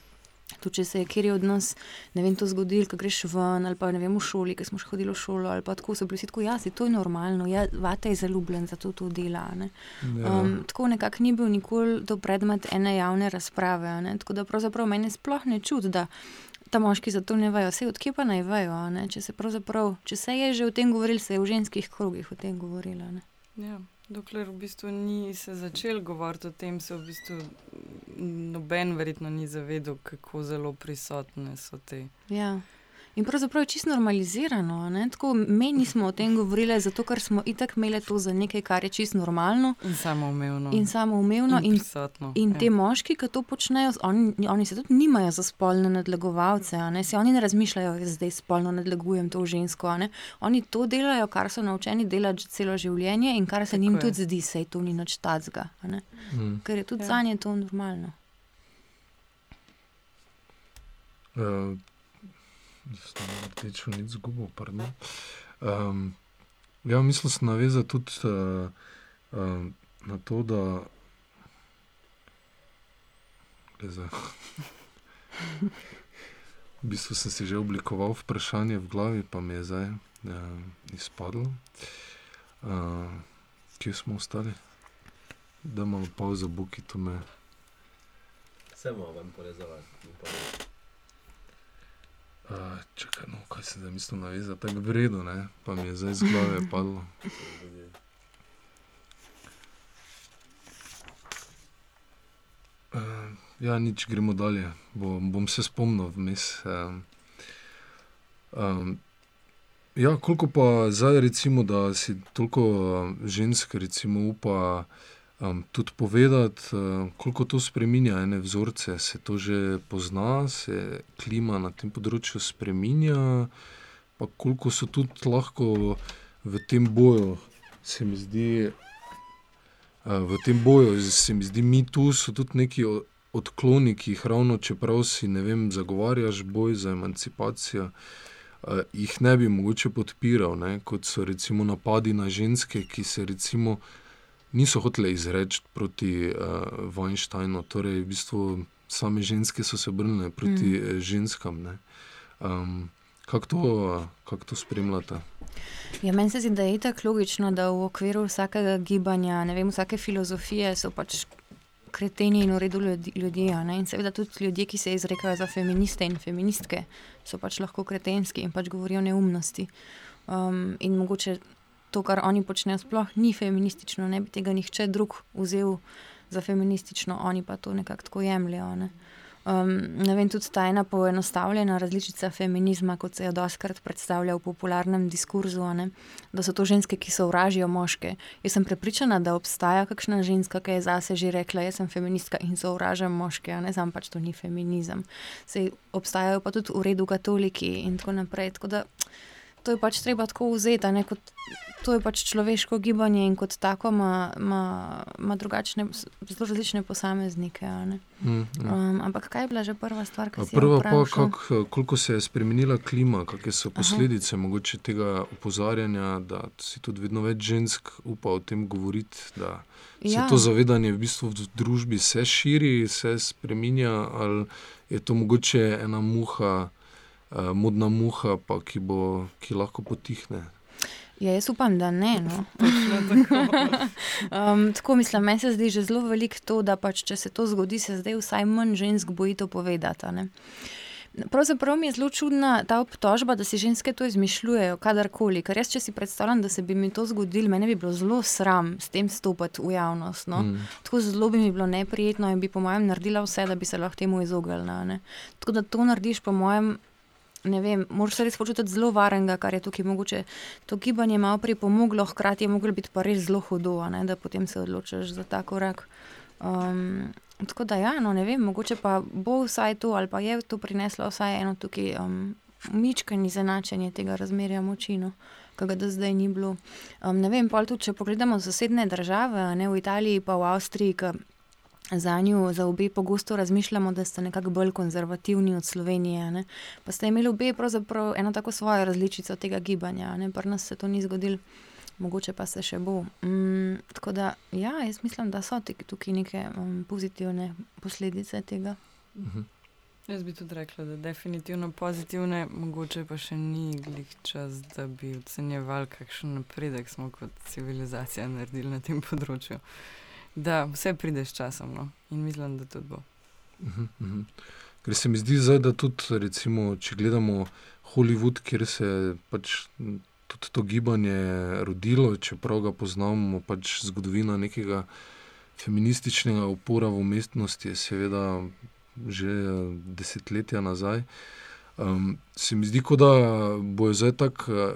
Tudi če se je kjer od nas, ne vem, to zgodil, ko greš ven ali pa ne vem, v šoli, ki smo še hodili v šolo ali pa tako, so bili tako, ja, si to je normalno, ja, vate je zaljubljen, zato to dela. Ne. Ja. Um, tako nekako ni bil nikoli to predmet ene javne razprave. Ne. Tako da pravzaprav meni sploh ne čudi, da ta moški za to ne vejo, vse odkje pa naj vejo. Če se, če se je že o tem govorilo, se je v ženskih krogih o tem govorilo. Ja. Dokler v bistvu ni se začel govoriti o tem, se v bistvu noben verjetno ni zavedel, kako zelo prisotne so te. Ja. In pravzaprav je čisto normalizirano. Tako, mi nismo o tem govorili, zato ker smo itak imeli to za nekaj, kar je čisto normalno. In samoumevno. In samoumevno. In, in, in te ja. moški, ki to počnejo, oni, oni se tudi nimajo za spolne nadlegovalce. Se oni ne razmišljajo, da zdaj spolno nadlegujem to žensko. Oni to delajo, kar so naučeni delati celo življenje in kar se Tako njim je. tudi zdi, je to ni nič tacga. Mm. Ker je tudi ja. za nje to normalno. Uh nisem rečel, nič zgubo. Um, ja, mislim, da se naveza tudi uh, uh, na to, da. V bistvu sem si že oblikoval vprašanje v glavi, pa mi je zdaj uh, izpadlo. Uh, kje smo ostali? Da imamo pauzo, buki to me. Vse moramo vam porezovati. Uh, čakaj, no, kaj se zdaj mislim navezati, tako vredno, ne? pa mi je zdaj iz glave padlo. Uh, ja, nič, gremo dalje. Bo, bom se spomnil vmes. Um, um, ja, koliko pa zdaj, recimo, da si toliko žensk, recimo, upa um, tudi povedati, uh, koliko to spremenja ene vzorce. Se to že pozna, se klima na tem področju spremenja, pa koliko so tudi lahko v tem boju, se mi zdi. V tem boju, se mi zdi, mi tu so tudi neki odkloni, ki jih ravno, čeprav si ne vem, zagovarjaš boj za emancipacijo, uh, jih ne bi mogoče podpiral, ne? kot so recimo napadi na ženske, ki se recimo uh, niso hoteli izreči proti uh, Weinsteinu, torej v bistvu same ženske so se obrnile proti mm. ženskam. Um, Kako to, kak to spremljate? Ja, meni se zdi, da je tako logično, da v okviru vsakega gibanja, vem, vsake filozofije so pač kreteni in uredu ljudje. In seveda tudi ljudje, ki se izrekajo za feministe in feministke, so pač lahko kretenski in pač govorijo neumnosti. Um, in mogoče to, kar oni počnejo, sploh ni feministično, ne bi tega nihče drug vzel za feministično, oni pa to nekako tako jemljajo. Ne? Um, ne vem, tudi ta ena poenostavljena različica feminizma, kot se jo doskrat predstavlja v popularnem diskurzu, ne? da so to ženske, ki so vražijo moške. Jaz sem prepričana, da obstaja kakšna ženska, ki je zase že rekla, jaz sem feministka in so vražam moške, ne znam pač to ni feminizem. Sej obstajajo pa tudi v redu katoliki in tako naprej. Tako da, to je pač treba tako vzeti, ne kot to je pač človeško gibanje in kot tako ima drugačne, zelo različne posameznike. Mm, ja. um, ampak kaj je bila že prva stvar, ki je zgodila? Prva pa, kak, koliko se je spremenila klima, kakšne so posledice Aha. mogoče tega opozarjanja, da si tudi vedno več žensk upa o tem govoriti. Se ja. to zavedanje v, bistvu v družbi se širi, se spremenja, ali je to mogoče ena muha, uh, modna muha, pa, ki, bo, ki lahko potihne. Ja, jaz upam, da ne. No. [LAUGHS] [LAUGHS] um, tako mislim, meni se zdi že zelo veliko to, da pač, če se to zgodi, se zdaj vsaj manj žensk boji to povedati. Pravzaprav mi je zelo čudna ta obtožba, da si ženske to izmišljujejo, kadarkoli. Ker jaz, če si predstavljam, da se bi mi to zgodilo, meni bi bilo zelo sram s tem stopiti v javnost. No? Mm. Tako zelo bi mi bilo neprijetno in bi, po mojem, naredila vse, da bi se lahko temu izognila. Tako da to narediš, po mojem, ne vem, moraš se res počutiti zelo varenega, kar je tukaj mogoče. To gibanje malo pripomoglo, hkrati je moglo biti pa res zelo hudo, ne, da potem se odločiš za ta korak. Um, tako da, ja, no, ne vem, mogoče pa bo vsaj to ali pa je to prineslo vsaj eno tukaj um, mičkanje izenačenje tega razmerja moči. No. Kaj ga zdaj ni bilo. Um, ne vem, pa tudi če pogledamo sosedne države, ne v Italiji, pa v Avstriji, za njo, za obe pogosto razmišljamo, da sta nekako bolj konzervativni od Slovenije. Ne? Pa ste imeli obe pravzaprav eno tako svojo različico tega gibanja, pri nas se to ni zgodilo. Mogoče pa se še bo. Mm, tako da, ja, jaz mislim, da so tukaj neke um, pozitivne posledice tega. Uh -huh. Jaz bi tudi rekla, da je definitivno pozitivne, mogoče pa še ni glih čas, da bi ocenjevali, kakšen napredek smo kot civilizacija naredili na tem področju. Da, vse pride s časom no? in mislim, da tudi bo. Uh -huh, uh -huh. Ker se mi zdi, zdaj, da tudi, recimo, če gledamo Hollywood, kjer se pač tudi to gibanje rodilo, čeprav ga poznamo, pač zgodovina nekega feminističnega upora v umetnosti je seveda že desetletja nazaj. Um, se mi zdi, da bo zdaj tako, eh,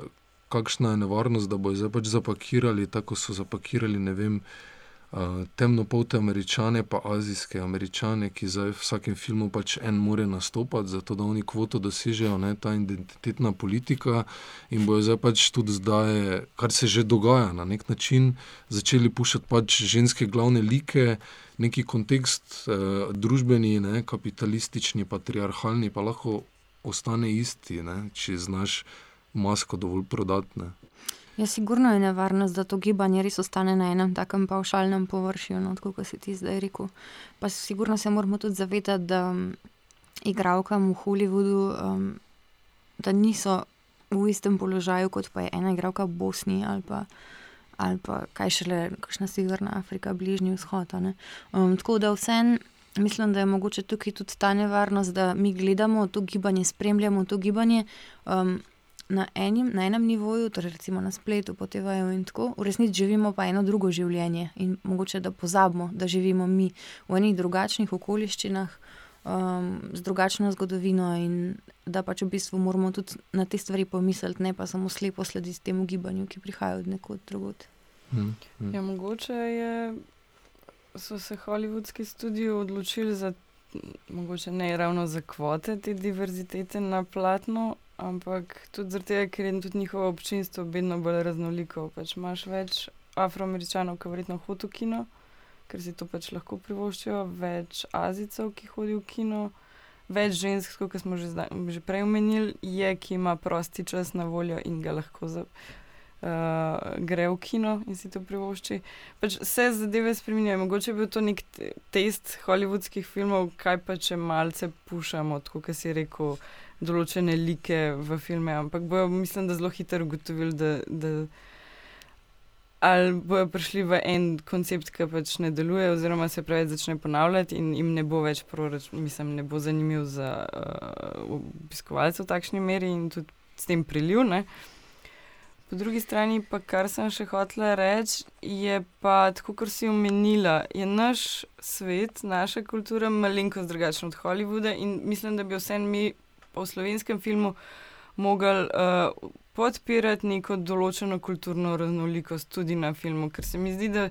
kakšna je nevarnost, da bo zdaj pač zapakirali, tako so zapakirali, ne vem, temnopolte američane, pa azijske američane, ki zdaj v vsakem filmu pač en more nastopati, zato da oni kvoto dosežejo, ne, ta identitetna politika in bojo zdaj pač tudi zdaj, kar se že dogaja na nek način, začeli puščati pač ženske glavne like neki kontekst, eh, družbeni, ne, kapitalistični, patriarhalni, pa lahko ostane isti, ne, če znaš masko dovolj prodati. Ja, sigurno je nevarnost, da to gibanje res ostane na enem takem paušalnem površju, no, kot si ti zdaj rekel. Pa sigurno se moramo tudi zavedati, da um, igravkam v Hollywoodu, um, da niso v istem položaju kot pa je ena igravka v Bosni ali pa ali pa kaj šele, kakšna Severna Afrika, Bližnji vzhod. Um, tako da vsem mislim, da je mogoče tukaj tudi ta nevarnost, da mi gledamo to gibanje, spremljamo to gibanje. Um, Na enim, na enem nivoju, torej recimo na spletu, potevajo in tako, v resnici živimo pa eno drugo življenje in mogoče da pozabimo, da živimo mi v enih drugačnih okoliščinah, um, z drugačno zgodovino in da pač v bistvu moramo tudi na te stvari pomisliti, ne pa samo slepo slediti temu gibanju, ki prihaja od nekod drugod. Hmm, hmm. Ja, mogoče je, so se holivudski studiji odločili za, mogoče ne ravno za kvote te diverzitete na platno, ampak tudi zato, ker je tudi njihovo občinstvo vedno bolj raznoliko. Pač imaš več afroameričanov, ki verjetno hodijo v kino ker si to pač lahko privoščijo, več azijcev, ki hodijo v kino, več žensk, kot smo že, zdaj, že prej omenili, je, ki ima prosti čas na voljo in ga lahko za, uh, gre v kino in si to privošči. Pač vse zadeve spremenjajo. Mogoče je bil to nek test holivudskih filmov, kaj pa če malce pušamo, kot si rekel. Določene like v filme, ampak bojo, mislim, da zelo hitro ugotovili, da, da ali bojo prišli v en koncept, ki pač ne deluje, oziroma se preveč začne ponavljati in jim ne bo več proračun, mislim, ne bo zanimiv za uh, obiskovalce v takšni meri in tudi s tem priliv. Ne? Po drugi strani, pa kar sem še hotela reči, je pa, tako kot si omenila, je naš svet, naša kultura malenkost drugačna od Hollywooda in mislim, da bi vse mi po slovenskem filmu mogli uh, podpirati neko določeno kulturno raznolikost tudi na filmu, ker se mi zdi, da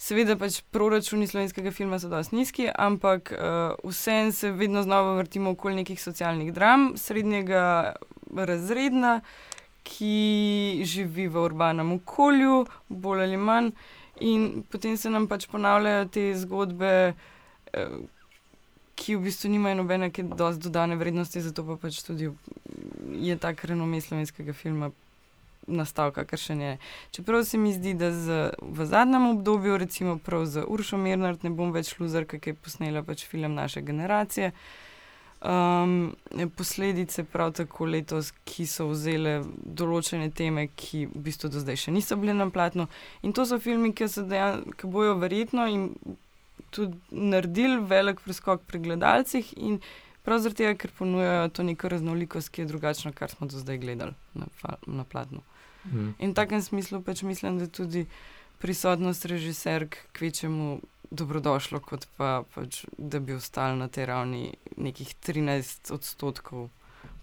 seveda pač proračuni slovenskega filma so dosti nizki, ampak uh, vsem se vedno znova vrtimo okoli nekih socialnih dram, srednjega razredna, ki živi v urbanem okolju, bolj ali manj, in potem se nam pač ponavljajo te zgodbe. Uh, Ki v bistvu nimajo nobene dodane vrednosti, zato pa pač tudi je ta renome slovenskega filma nastal, kakršen je. Čeprav se mi zdi, da z, v zadnjem obdobju, recimo prav za Uršo Mirnard, ne bom več luzar, ki je posnela pač film naše generacije. Um, posledice prav tako letos, ki so vzele določene teme, ki v bistvu do zdaj še niso bile na platnu. In to so filmi, ki, dejan, ki bojo verjetno in tudi naredili velik preskok pri gledalcih. Prav zaradi tega, ker ponujajo to neko raznolikost, ki je drugačna, kar smo do zdaj gledali na, na platnu. Mm. In v takem smislu pač mislim, da tudi prisotnost režiserk kvečemu dobrodošlo, kot pa pač, da bi ostali na tej ravni nekih 13 odstotkov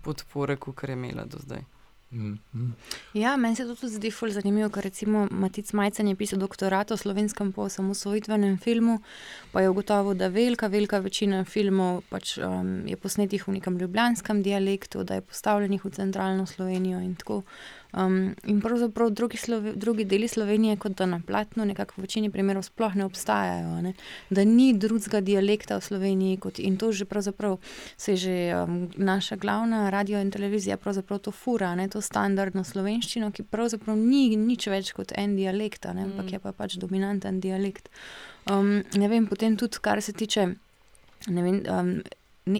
podpore, kot je imela do zdaj. Mm, mm. Ja, meni se to tudi zdi zelo zanimivo, ker recimo Matic Majcen je pisal doktorat o slovenskem posamosvojitvenem filmu, pa je ugotovil, da velika, velika večina filmov pač, um, je posnetih v nekem ljubljanskem dialektu, da je postavljenih v centralno Slovenijo in tako. Um, in pravzaprav drugi, Slove, drugi deli Slovenije, kot da na platnu, nekako v večini primerov sploh ne obstajajo. Ne? Da ni drugega dialekta v Sloveniji kot in to že pravzaprav se že um, naša glavna radio in televizija pravzaprav to fura, ne? to standardno slovenščino, ki pravzaprav ni nič več kot en dialekt, ampak mm. je pa pač dominanten dialekt. Um, ne vem, potem tudi, kar se tiče. Vem, um,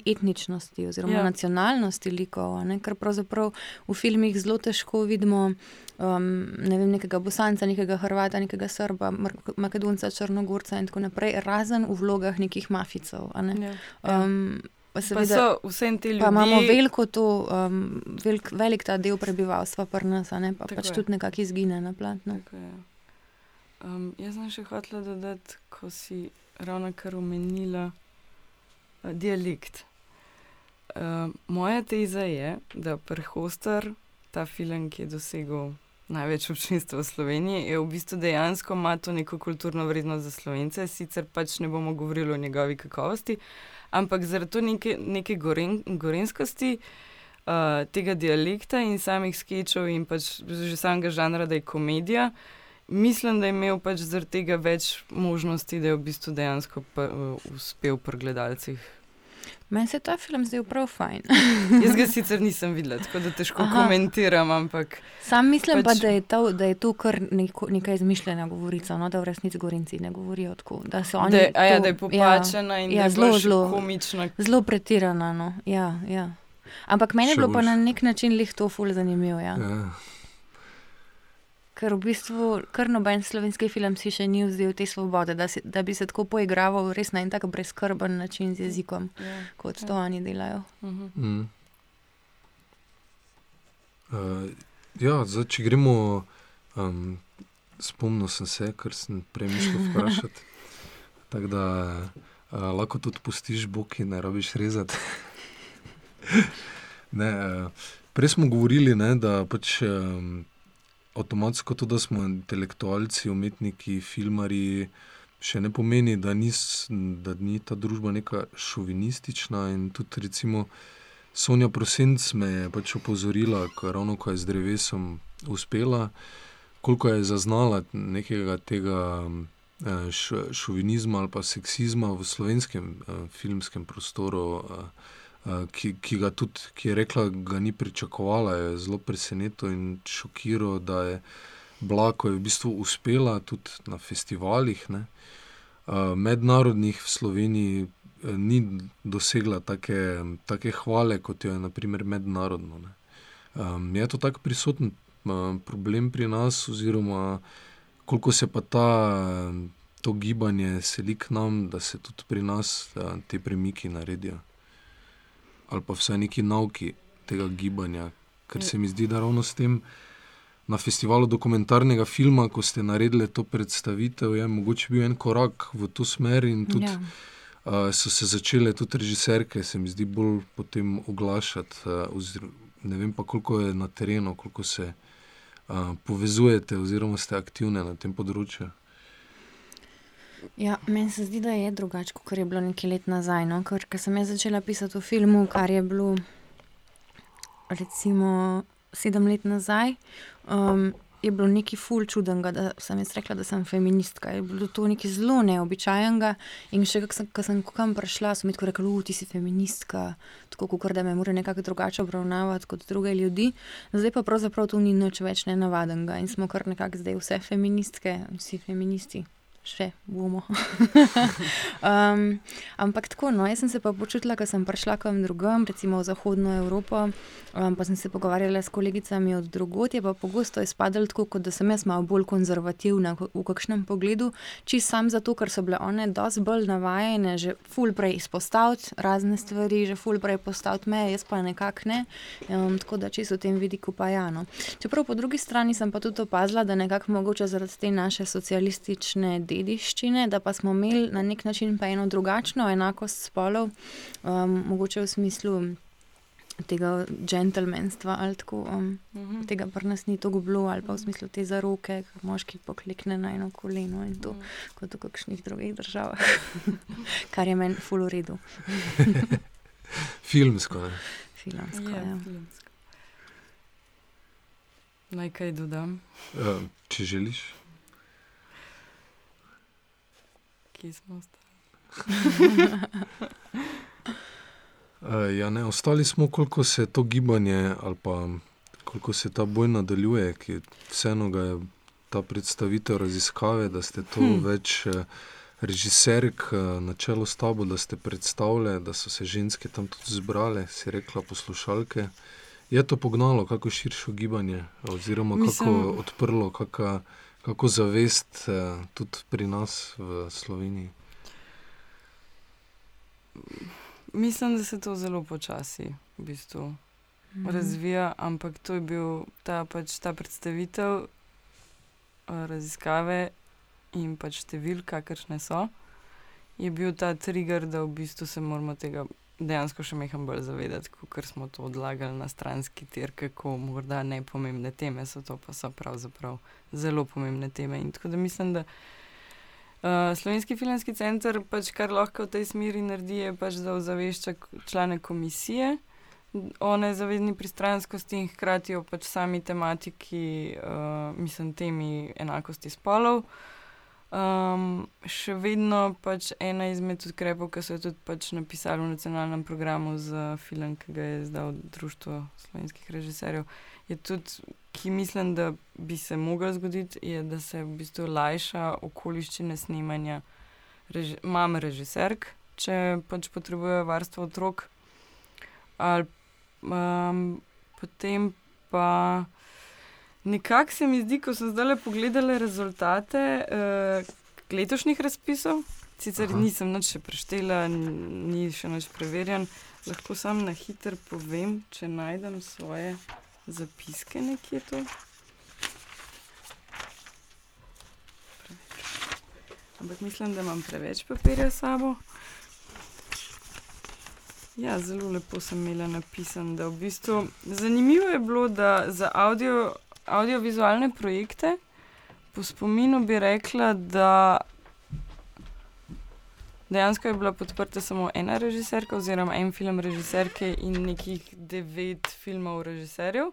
etničnosti oziroma ja. nacionalnosti likov, ne? ker pravzaprav v filmih zelo težko vidimo um, ne vem, nekega bosanca, nekega hrvata, nekega srba, makedonca, črnogorca in tako naprej, razen v vlogah nekih maficov. Ne? Ja. Um, Pa seveda, pa ljudje... pa imamo veliko to, um, velik, velik ta del prebivalstva, pa, nas, pa pač tudi nekako izgine na platnu. Um, jaz sem še hotel dodati, ko si ravno kar omenila dialekt. Uh, moja teza je, da prehostar ta film, ki je dosegel največ občinstva v Sloveniji, je v bistvu dejansko ima to neko kulturno vrednost za slovence, sicer pač ne bomo govorili o njegovi kakovosti, ampak zaradi neke, neke goren, gorenskosti. Uh, tega dialekta in samih sketchov, in pač že samega žanra, da je komedija, mislim, da je imel pač zaradi tega več možnosti, da je v bistvu dejansko pa, uh, uspel pri gledalcih Meni se ta film zdel prav fajn. [LAUGHS] Jaz ga [LAUGHS] sicer nisem videl, tako da težko Aha. komentiram. Ampak, Sam mislim pač... pa, da je, to, da je to kar neko, neka izmišljena govorica, no, da v resnici gorinci ne govorijo tako. Da, da, je, to, ja, da je popačena ja, in ja, zelo, zelo komična. Zelo pretirana. No. Ja, ja. Ampak meni je bilo pa na nek način lih to ful zanimivo. Ja. Ja ker v bistvu kar noben slovenski film si še ni vzel te svobode, da, si, da bi se tako poigraval res na en tak brezkrben način z jezikom, ja, kot ja. to oni delajo. Uh -huh. mm. uh, ja, zdaj, če gremo, um, spomnil sem se, ker sem prej mislil vprašati. [LAUGHS] Tako da uh, lahko tudi pustiš boki, ne rabiš rezati. [LAUGHS] ne, uh, prej smo govorili, ne, da pač. Um, avtomatsko to, da smo intelektualci, umetniki, filmari, še ne pomeni, da, nis, da ni ta družba neka šovinistična. In tudi, recimo, Sonja Prosenc me je pač opozorila, je ravno ko je z drevesom uspela, koliko je zaznala nekega tega. Eh, šovinizma ali pa seksizma v slovenskem uh, filmskem prostoru, uh, ki, ki ga tudi, ki je rekla, da ni pričakovala, je zelo presenetila in šokirala, da je Blako je v bistvu uspela tudi na festivalih, ne, mednarodnih v Sloveniji. Ni dosegla take, take hvale, kot jo je naprimer mednarodno. Um, je to tako prisoten problem pri nas, oziroma koliko se pa ta, to gibanje seli k nam, da se tudi pri nas te premiki naredijo ali pa vsaj neki nauki tega gibanja. Ker se mi zdi, da ravno s tem na festivalu dokumentarnega filma, ko ste naredili to predstavitev, je mogoče bil en korak v to smer in tudi. Ja. Uh, so se začele tudi režiserke, se mi zdi, bolj potem oglašati. Uh, ne vem pa, koliko je na terenu, koliko se uh, povezujete, oziroma ste aktivni na tem področju. Ja, meni se zdi, da je drugače, kot je bilo nekaj let nazaj. No? Ker, ker sem začela pisati o filmu, kar je bilo recimo sedem let nazaj, um, je bilo nekaj ful čudenega, da sem jaz rekla, da sem feministka. Je bilo to nekaj zelo neobičajenega. In še ko sem, sem kam prišla, so mi tako rekli, ti si feministka, tako kot da me mora nekako drugače obravnavati kot druge ljudi. Zdaj pa pravzaprav to ni nič več nenavadnega in smo kar nekako zdaj vse feministke, vsi feministi še bomo. [LAUGHS] um, ampak tako, no, jaz sem se pa počutila, ko sem prišla kam drugam, recimo v Zahodno Evropo, um, pa sem se pogovarjala s kolegicami od drugot, je pa pogosto izpadalo tako, kot da sem jaz malo bolj konzervativna v, kakšnem pogledu, čist sam zato, ker so bile one dosti bolj navajene, že ful prej izpostaviti razne stvari, že ful prej postaviti meje, jaz pa nekako ne. Um, tako da čisto v tem vidiku pa jano. Čeprav po drugi strani sem pa tudi opazila, da nekako mogoče zaradi te naše socialistične dele, dediščine, da pa smo imeli na nek način pa eno drugačno enakost spolov, um, mogoče v smislu tega džentlmenstva ali tako. Um, uh mhm. -huh. Tega pa nas ni tako bilo, ali pa v smislu te za roke, moški poklikne na eno koleno in to, uh mhm. -huh. kot v kakšnih drugih državah, [LAUGHS] kar je meni full redu. [LAUGHS] filmsko. Ne? Filmsko, ja. ja. Filmsko. Naj kaj dodam, Uh, če želiš. Kje smo ostali. [LAUGHS] Uh, ja, ne, ostali smo, koliko se to gibanje ali pa koliko se ta boj nadaljuje, ki vseeno ga je ta predstavitev raziskave, da ste to Hm. hm. več eh, režiserk eh, na čelu s tabo, da ste predstavljali, da so se ženske tam tudi zbrale, si rekla poslušalke. Je to pognalo kako širšo gibanje, oziroma kako Mislim- odprlo, kako, kako zavest eh, tudi pri nas v Sloveniji? Mislim, da se to zelo počasi v bistvu Mhm. razvija, ampak to je bil ta, pač, ta predstavitev eh, raziskave in pač številk, kakršne so, je bil ta trigger, da v bistvu se moramo tega dejansko še meham bolj zavedati, ker smo to odlagali na stranski tir, kako morda nepomembne teme so to, pa so pravzaprav zelo pomembne teme. In tako da mislim, da. Uh, Slovenski filmski center, pač, kar lahko v tej smeri naredi, je pač, da ozavešča člane komisije o nezavedni pristranskosti in hkrati o pač sami tematiki, uh, mislim, temi enakosti spolov. Um, še vedno pač ena izmed ukrepov, ki so jo tudi pač napisali v nacionalnem programu za film, ki ga je zdal Društvo slovenskih režiserjev, je tudi, ki mislim, da bi se mogel zgoditi, je, da se v bistvu lajša okoliščine snemanja reži mame režiserk, če pač potrebujejo varstvo otrok. Ali, um, potem pa nekako se mi zdi, ko sem zdaj pogledala rezultate uh, letošnjih razpisov, sicer Aha. Nisem nič še preštela, ni še nič preverjen, lahko sam na hiter povem, če najdem svoje zapiske nekje tu. Ampak mislim, da imam preveč papirja s sabo. Ja, zelo lepo sem imela napisan, da v bistvu zanimivo je bilo, da za audio, audiovizualne projekte po spominu bi rekla, da dejansko je bila podprta samo ena režiserka oziroma en film režiserke in nekih devet filmov režiserjev.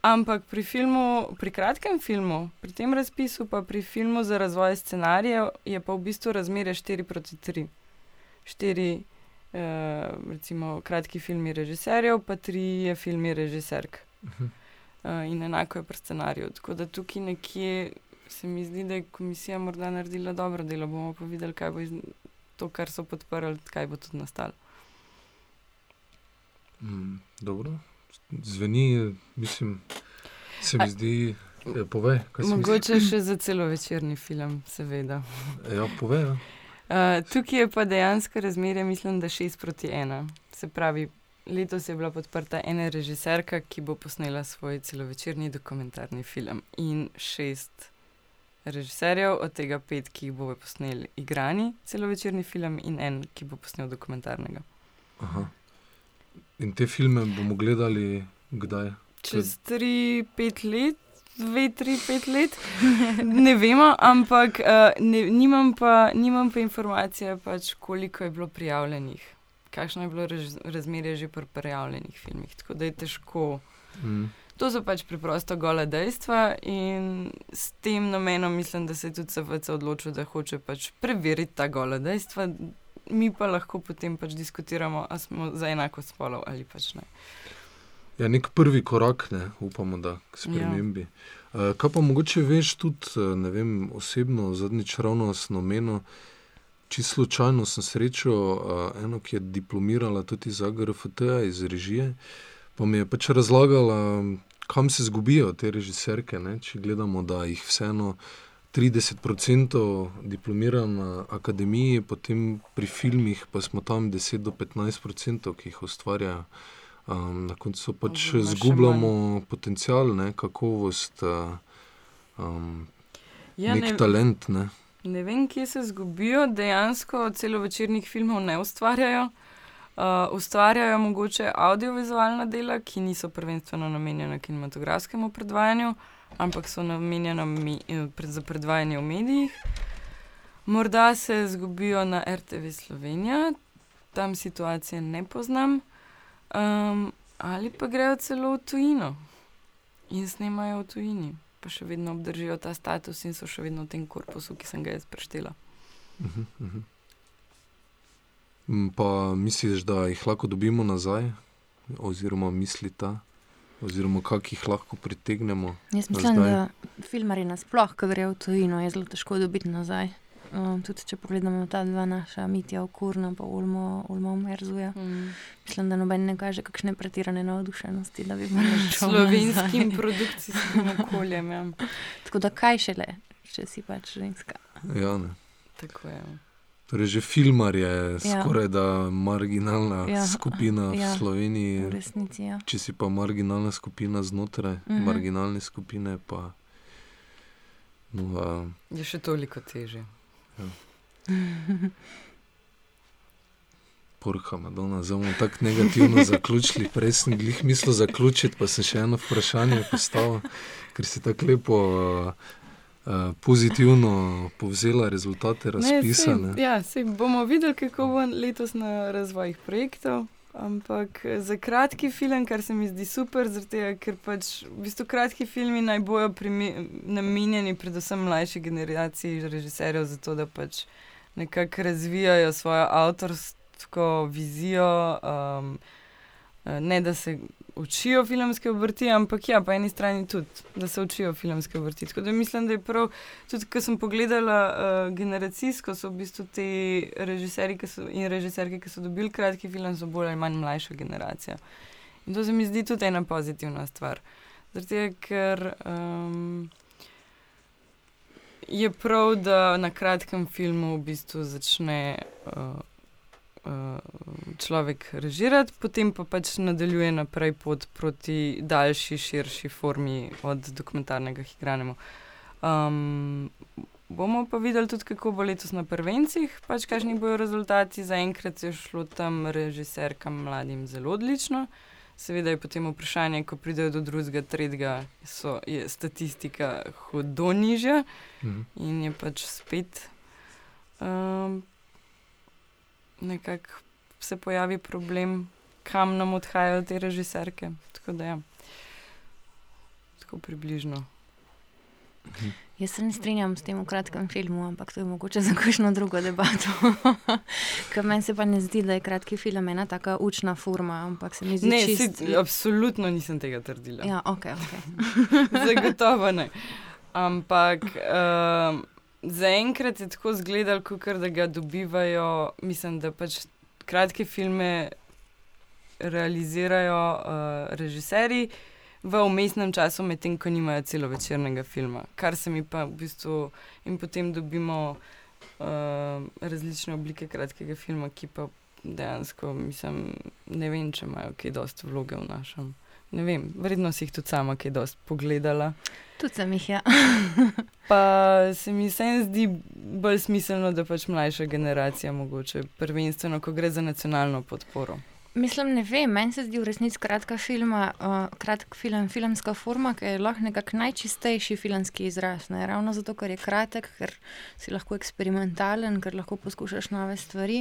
Ampak pri filmu, pri kratkem filmu, pri tem razpisu, pa pri filmu za razvoj scenarijev, je pa v bistvu razmerje 4 proti 3. 4, eh, recimo, kratki filmi režiserjev, pa 3 filmi režiserk. Mhm. Uh, in enako je pri scenariju. Tako da tukaj nekje se mi zdi, da je komisija morda naredila dobro delo. Bomo pa videli, kaj bo iz to, kar so podprli, kaj bo tudi nastalo. Mm, dobro, zveni, mislim, se mi A- zdi. Ja, povej, Mogoče še za celo večerni film, seveda. Ja, povej. Ja. Uh, tukaj je pa dejansko razmerje, mislim, da 6 proti 1. Se pravi, letos je bila podprta ena režiserka, ki bo posnela svoj celovečerni dokumentarni film, in šest režiserjev, od tega pet, ki jih bo posneli igrani celovečerni film, in en, ki bo posnel dokumentarnega. Aha. In te filme bomo gledali kdaj? Čez 3-5 let. Dve, tri, pet let, [LAUGHS] ne vemo, ampak uh, ne, nimam, pa, nimam pa informacije, pač, koliko je bilo prijavljenih, kakšno je bilo raz, razmerje že pri prijavljenih filmih. Tako da je težko. Mm. To so pač preprosto gole dejstva in s tem namenom mislim, da se je tudi SVC odločil, da hoče pač preveriti ta gole dejstva, mi pa lahko potem pač diskutiramo, ali smo za enako spolov ali pač ne. Ja, nek prvi korak, ne, upamo, da k spremembi. Ja. Kaj pa mogoče veš tudi, eh, ne vem, osebno, zadnjič ravno sem omenil, čisto slučajno sem srečal eh, eno, ki je diplomirala tudi iz AGRFT, iz režije, pa mi je pač razlagala, kam se zgubijo te režiserke. Ne? Če gledamo, da jih vseeno 30% diplomira na akademiji, potem pri filmih pa smo tam 10 do 15%, ki jih ustvarjajo. Um, na koncu pač Oziroma še zgubljamo potencial, ne, kakovost, uh, um, Ja, nek ne, talent. Ne. Ne vem, kje se zgubijo, dejansko celovečernih filmov ne ustvarjajo. Uh, ustvarjajo mogoče audiovizualna dela, ki niso prvenstveno namenjena kinematografskemu predvajanju, ampak so namenjena me, eh, pred, za predvajanje v medijih. Morda se zgubijo na RTV Slovenija, tam situacije ne poznam, um, ali pa grejo celo v tujino. in snemajo v tujini, pa še vedno obdržijo ta status in so še vedno v tem korpusu, ki sem ga jaz preštela. Uh -huh, uh -huh. Pa misliš, da jih lahko dobimo nazaj, oziroma mislite, oziroma kako jih lahko pritegnemo? Jaz mislim, da filmari nasploh, ki grejo v tujino, je zelo težko dobiti nazaj. Um, tudi če pogledamo ta dva naša, Mitja Okurna in Ulmo, Ulmo Merzuja, mm. mislim, da noben ne kaže kakšne pretirane navdušenosti, da bi bili na slovenskim [LAUGHS] produkcijskim okoljem. Ja. Tako da kaj šele, če si pač ženska. Ja, ne. Tako je. Torej, že filmar je ja. skoraj da marginalna ja. skupina ja. v Sloveniji. V resnici, ja. Če si pa marginalna skupina znotraj mm -hmm. marginalne skupine, pa no, uh, je še toliko teže. Ja. Porha, Madonna, zdaj bomo tako negativno zaključili. Prej sem jih mislil zaključiti, pa sem še eno vprašanje postavil, ker si tako lepo. Uh, Pozitivno povzela rezultate razpisa. Ne, sej, ja, sej bomo videli, kako bo letos na razvojih projektov. Ampak za kratki film, kar se mi zdi super, tega, ker pač v bistvu kratki filmi naj bojo namenjeni predvsem mlajši generaciji režiserjev, zato da pač nekako razvijajo svojo avtorsko vizijo. Um, ne da se učijo filmske obrti, ampak ja, po eni strani tudi, da se učijo filmske obrti. Tako da mislim, da je prav, tudi ko sem pogledala uh, generacijsko, so v bistvu ti režiserji in režiserke, ki so dobili kratki film, so bolj ali manj mlajša generacija. In to se mi zdi tudi ena pozitivna stvar. Zato, ker um, je prav, da na kratkem filmu v bistvu začne. Uh, človek režirati, potem pa pač nadaljuje naprej pot proti daljši, širši formi od dokumentarnega igranega. Um, bomo pa videli tudi, kako bo letos na prvencih, pač kakšni bodo rezultati. Zaenkrat je šlo tam režiserkam mladim zelo odlično. Seveda je potem vprašanje, ko pridejo do drugega, tretjega, so, je statistika hudo nižja mhm. in je pač spet. Um, nekako se pojavi problem, kam nam odhajajo te režiserke. Tako da je ja. tako približno. Mhm. Jaz se ne strinjam s tem v kratkem filmu, ampak to je mogoče za kakšno drugo debato. [LAUGHS] Ker meni se pa ne zdi, da je kratki film ena taka učna forma, ampak se mi zdi, da čist... si, absolutno nisem tega trdila. Ja, ok, ok. [LAUGHS] Zagotovo ne. Ampak. Uh, zaenkrat je tako izgledalo, da ga dobivajo, mislim, da pač kratke filme realizirajo uh, režiserji v umestnem času, medtem ko nimajo celo večernega filma. Kar se mi pa v bistvu in potem dobimo uh, različne oblike kratkega filma, ki pa dejansko, mislim, ne vem, če imajo kaj dosti vloge v našem. Ne vem, vredno si jih tudi sama kaj dosti pogledala. Tudi sem jih, ja. pa se mi vsem zdi bolj smiselno, da pač mlajša generacija, mogoče prvenstveno, ko gre za nacionalno podporo. Mislim, ne vem, meni se zdi v resnici kratka filma, uh, kratek film, filmska forma, ki je lahko nekako najčistejši filmski izraz. Ne? Ravno zato, ker je kratek, ker si lahko eksperimentalen, ker lahko poskušaš nove stvari.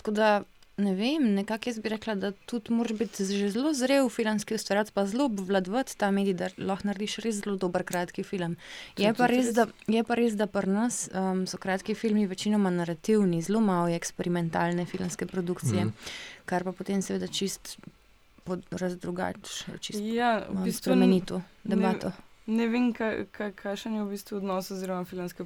Tako da ne vem, nekako jaz bi rekla, da tudi moraš biti že zelo zrel filmski ustvarjalec, pa zelo obvladovati ta medij, da lahko narediš res zelo dober kratki film. Je pa, res, da, je pa res, da pri nas um, so kratki filmi večinoma narativni, zelo malo eksperimentalne filmske produkcije, mm kar pa potem seveda čist razdrugač, čist ja, v bistvu, spremenito debato. Ne, Ne vem, kakšen je v bistvu odnos oziroma filmska,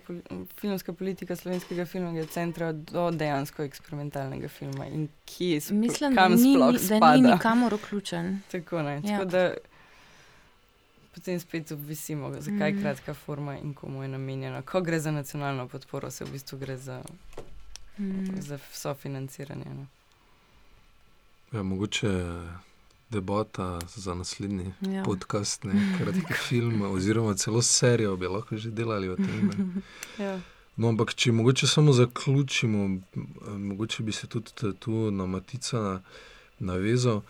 filmska politika slovenskega filmskega centra do dejansko eksperimentalnega filma in kje sploh, Mislim, kam ni, sploh spada. Da ni nikamor vključen. Tako ne. Ja. Tako da potem spet obvisimo, zakaj je mm. kratka forma in komu je namenjena. Ko gre za nacionalno podporo, se v bistvu gre za, mm. za sofinanciranje. Ne? Ja, mogoče debata za naslednji ja. podcast, ne [LAUGHS] kratki film, oziroma celo serijo bi lahko že delali o tem. [LAUGHS] ja. No, ampak če mogoče samo zaključimo, mogoče bi se tudi tu na Matica navezal.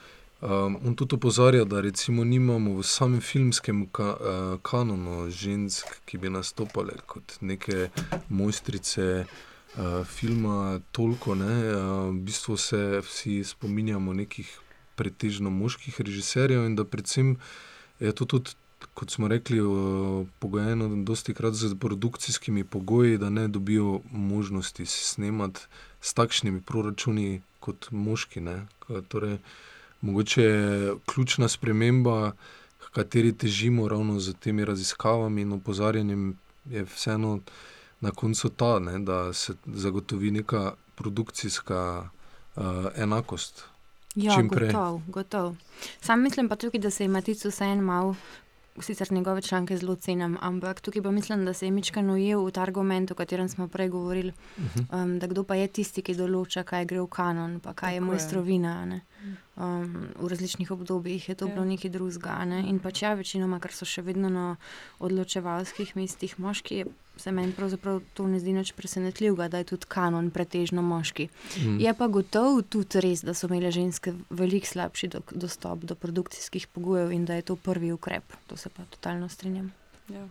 Um, on tudi opozarja, da recimo nimamo v samem filmskem ka, uh, kanonu žensk, ki bi nastopale kot neke mojstrice uh, filma, toliko. Ne, uh, v bistvu se vsi spominjamo nekih pretežno moških režiserjev in da predvsem je to tudi kot smo rekli, uh, pogojeno dosti krat z produkcijskimi pogoji, da ne dobijo možnosti snemati s takšnimi proračuni kot moški. Torej, mogoče je ključna sprememba, kateri težimo ravno z temi raziskavami in opozarjanjem, je vseeno na koncu ta, ne, da se zagotovi neka produkcijska uh, enakost. Ja, gotov, gotov. Sam mislim pa tudi, da se je Matico vseeno malo sicer njegove članke zelo cenim, ampak tukaj pa mislim, da se je Mička nujel v ta argument, o katerem smo prej govorili, mhm. um, da kdo pa je tisti, ki določa, kaj gre v kanon, pa kaj Tako je mojstrovina. Ne? Um, v različnih obdobjih je to bilo ja. nekaj drugega. Ne? In pač ja, večinoma, ker so še vedno na odločevalskih mestih moški, se meni pravzaprav to ne zdi nič presenetljivega, da je tudi kanon pretežno moški. Mm. Je pa gotovo tudi res, da so imele ženske veliko slabši do, dostop do produkcijskih pogojev in da je to prvi ukrep. To se pa totalno strinjam. Ja.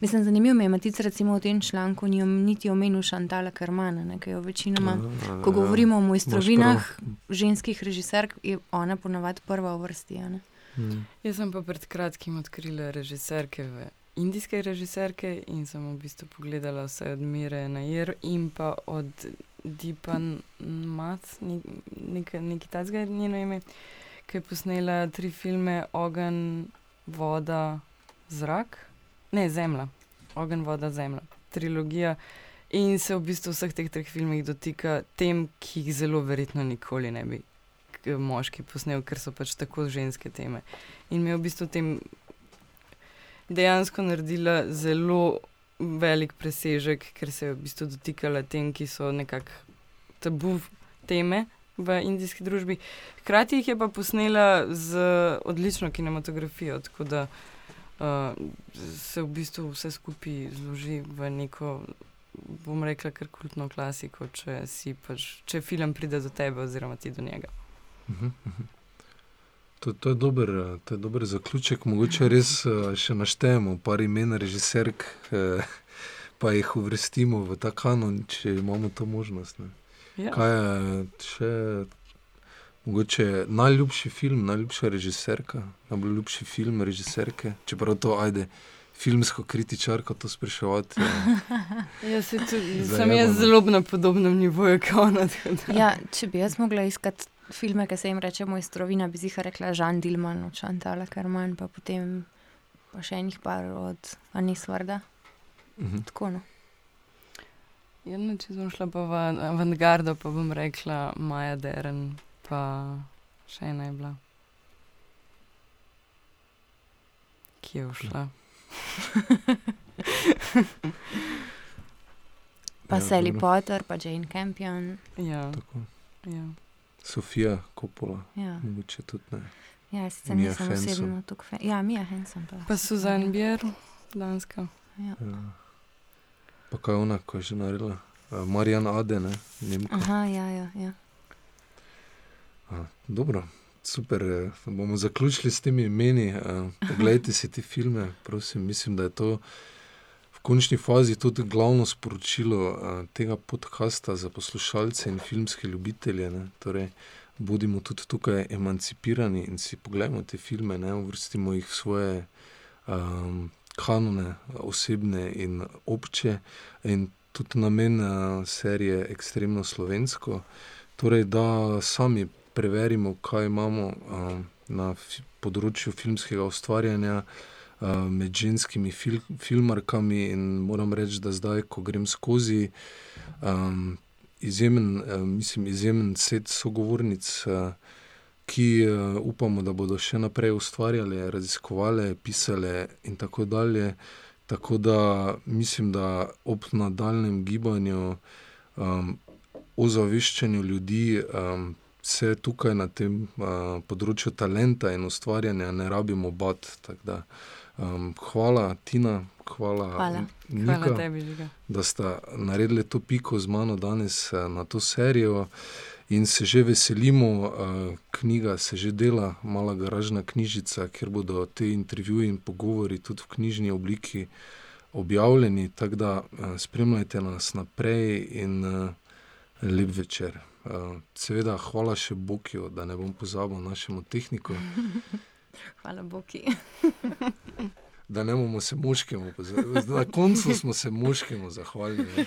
Mislim, zanimivo mi je, Matic, recimo v tem članku ni niti omenil Šantala Kermana, ki jo večinoma, ja, ja, ko govorimo o mojstrovinah ženskih režiserk, je ona ponavadi prva v vrsti. Hmm. Jaz sem pa pred kratkim odkrila režiserke, indijske režiserke in sem v bistvu pogledala vse odmere na Jer in pa od Mat, nekaj nek tajnega je njeno ime, ki je posnela tri filme: Ogen, voda, zrak ne zemlja, ogen, voda, zemlja, trilogija. In se v bistvu vseh teh treh filmih dotika tem, ki jih zelo verjetno nikoli ne bi moški posnel, ker so pač tako ženske teme. In mi je v bistvu tem dejansko naredila zelo velik presežek, ker se je v bistvu dotikala tem, ki so nekako tabu teme. V indijski družbi. Hkrati jih je pa posnela z odlično kinematografijo, tako da uh, uh, se v bistvu vse skupaj zloži v neko, bom rekla, kar kultno klasiko, če, pač, če film pride do tebe, oziroma ti do njega. Mhm, mhm. To, to, je dober, to je dober zaključek. Mogoče res uh, še naštejemo par imen režiserk, eh, pa jih uvrstimo v ta kanon, če imamo to možnost. Ja. Kaj je še Mogoče najljubši film, najljubša režiserka, najljubši film režiserke, čeprav to ajde. Filmsko kritičarko to sprašovati. [LAUGHS] Ja, se tudi, sem jaz zelo na podobnem nivoju kot ona. Ja, če bi jaz mogla iskati filme, ki se jim reče moj strovina, bi jih rekla Žan Dilman, Čantala Karman, pa potem pa še enih par od Anis Varda. Mhm. Tako no. Ja, no, če sem šla pa v avantgardo, pa bom rekla Maja Deren pa še ena je bila, ki je ušla. pa ja, Sally Potter, pa Jane Campion. Ja. Ja. Sofija Kopola. Ja. Mogoče tudi ne. Ja, sicer nisem osebno tukaj. Ja, Mija Henson. Pa, pa Suzanne Bier, Danska. Ja. Ja. Pa kaj ona, ko je že naredila? Uh, Marjan Ade, ne? Nemka. Aha, ja, ja, ja. Dobro, super. Eh, bomo zaključili s temi imeni. Eh, poglejte si te filme, prosim. Mislim, da je to končni fazi tudi glavno sporočilo eh, tega podcasta za poslušalce in filmske ljubitelje. Torej, bodimo tudi tukaj emancipirani in si pogledamo te filme, ne uvrstimo jih v svoje um, kanone, osebne in obče. In tudi namen uh, serije Extremno slovensko. Torej, da sami preverimo, kaj imamo uh, na področju filmskega ustvarjanja uh, med ženskimi fil filmarkami. In moram reči, da zdaj, ko grem skozi um, izjemen, uh, mislim, izjemen set sogovornic. Uh, Ki uh, upamo, da bodo še naprej ustvarjali, raziskovali, pisali, in tako dalje. Tako da mislim, da ob nadaljem gibanju, um, ozaveščanju ljudi, um, se tukaj na tem uh, področju talenta in ustvarjanja ne rabimo bati. Um, hvala, Tina, hvala, hvala. Nika, hvala tebi, da ste naredili to piko z mano danes uh, na to serijo. In se že veselimo, uh, knjiga se že dela, mala garažna knjižica, kjer bodo te intervjuje in pogovori tudi v knjižni obliki objavljeni. Tako da uh, spremljajte nas naprej in lep večer. Seveda, hvala še Boku, da ne bom pozabil našemu tehniku. [LAUGHS] hvala Boku. [LAUGHS] da ne bomo se moškemu, na koncu smo se moškemu zahvalili. [LAUGHS]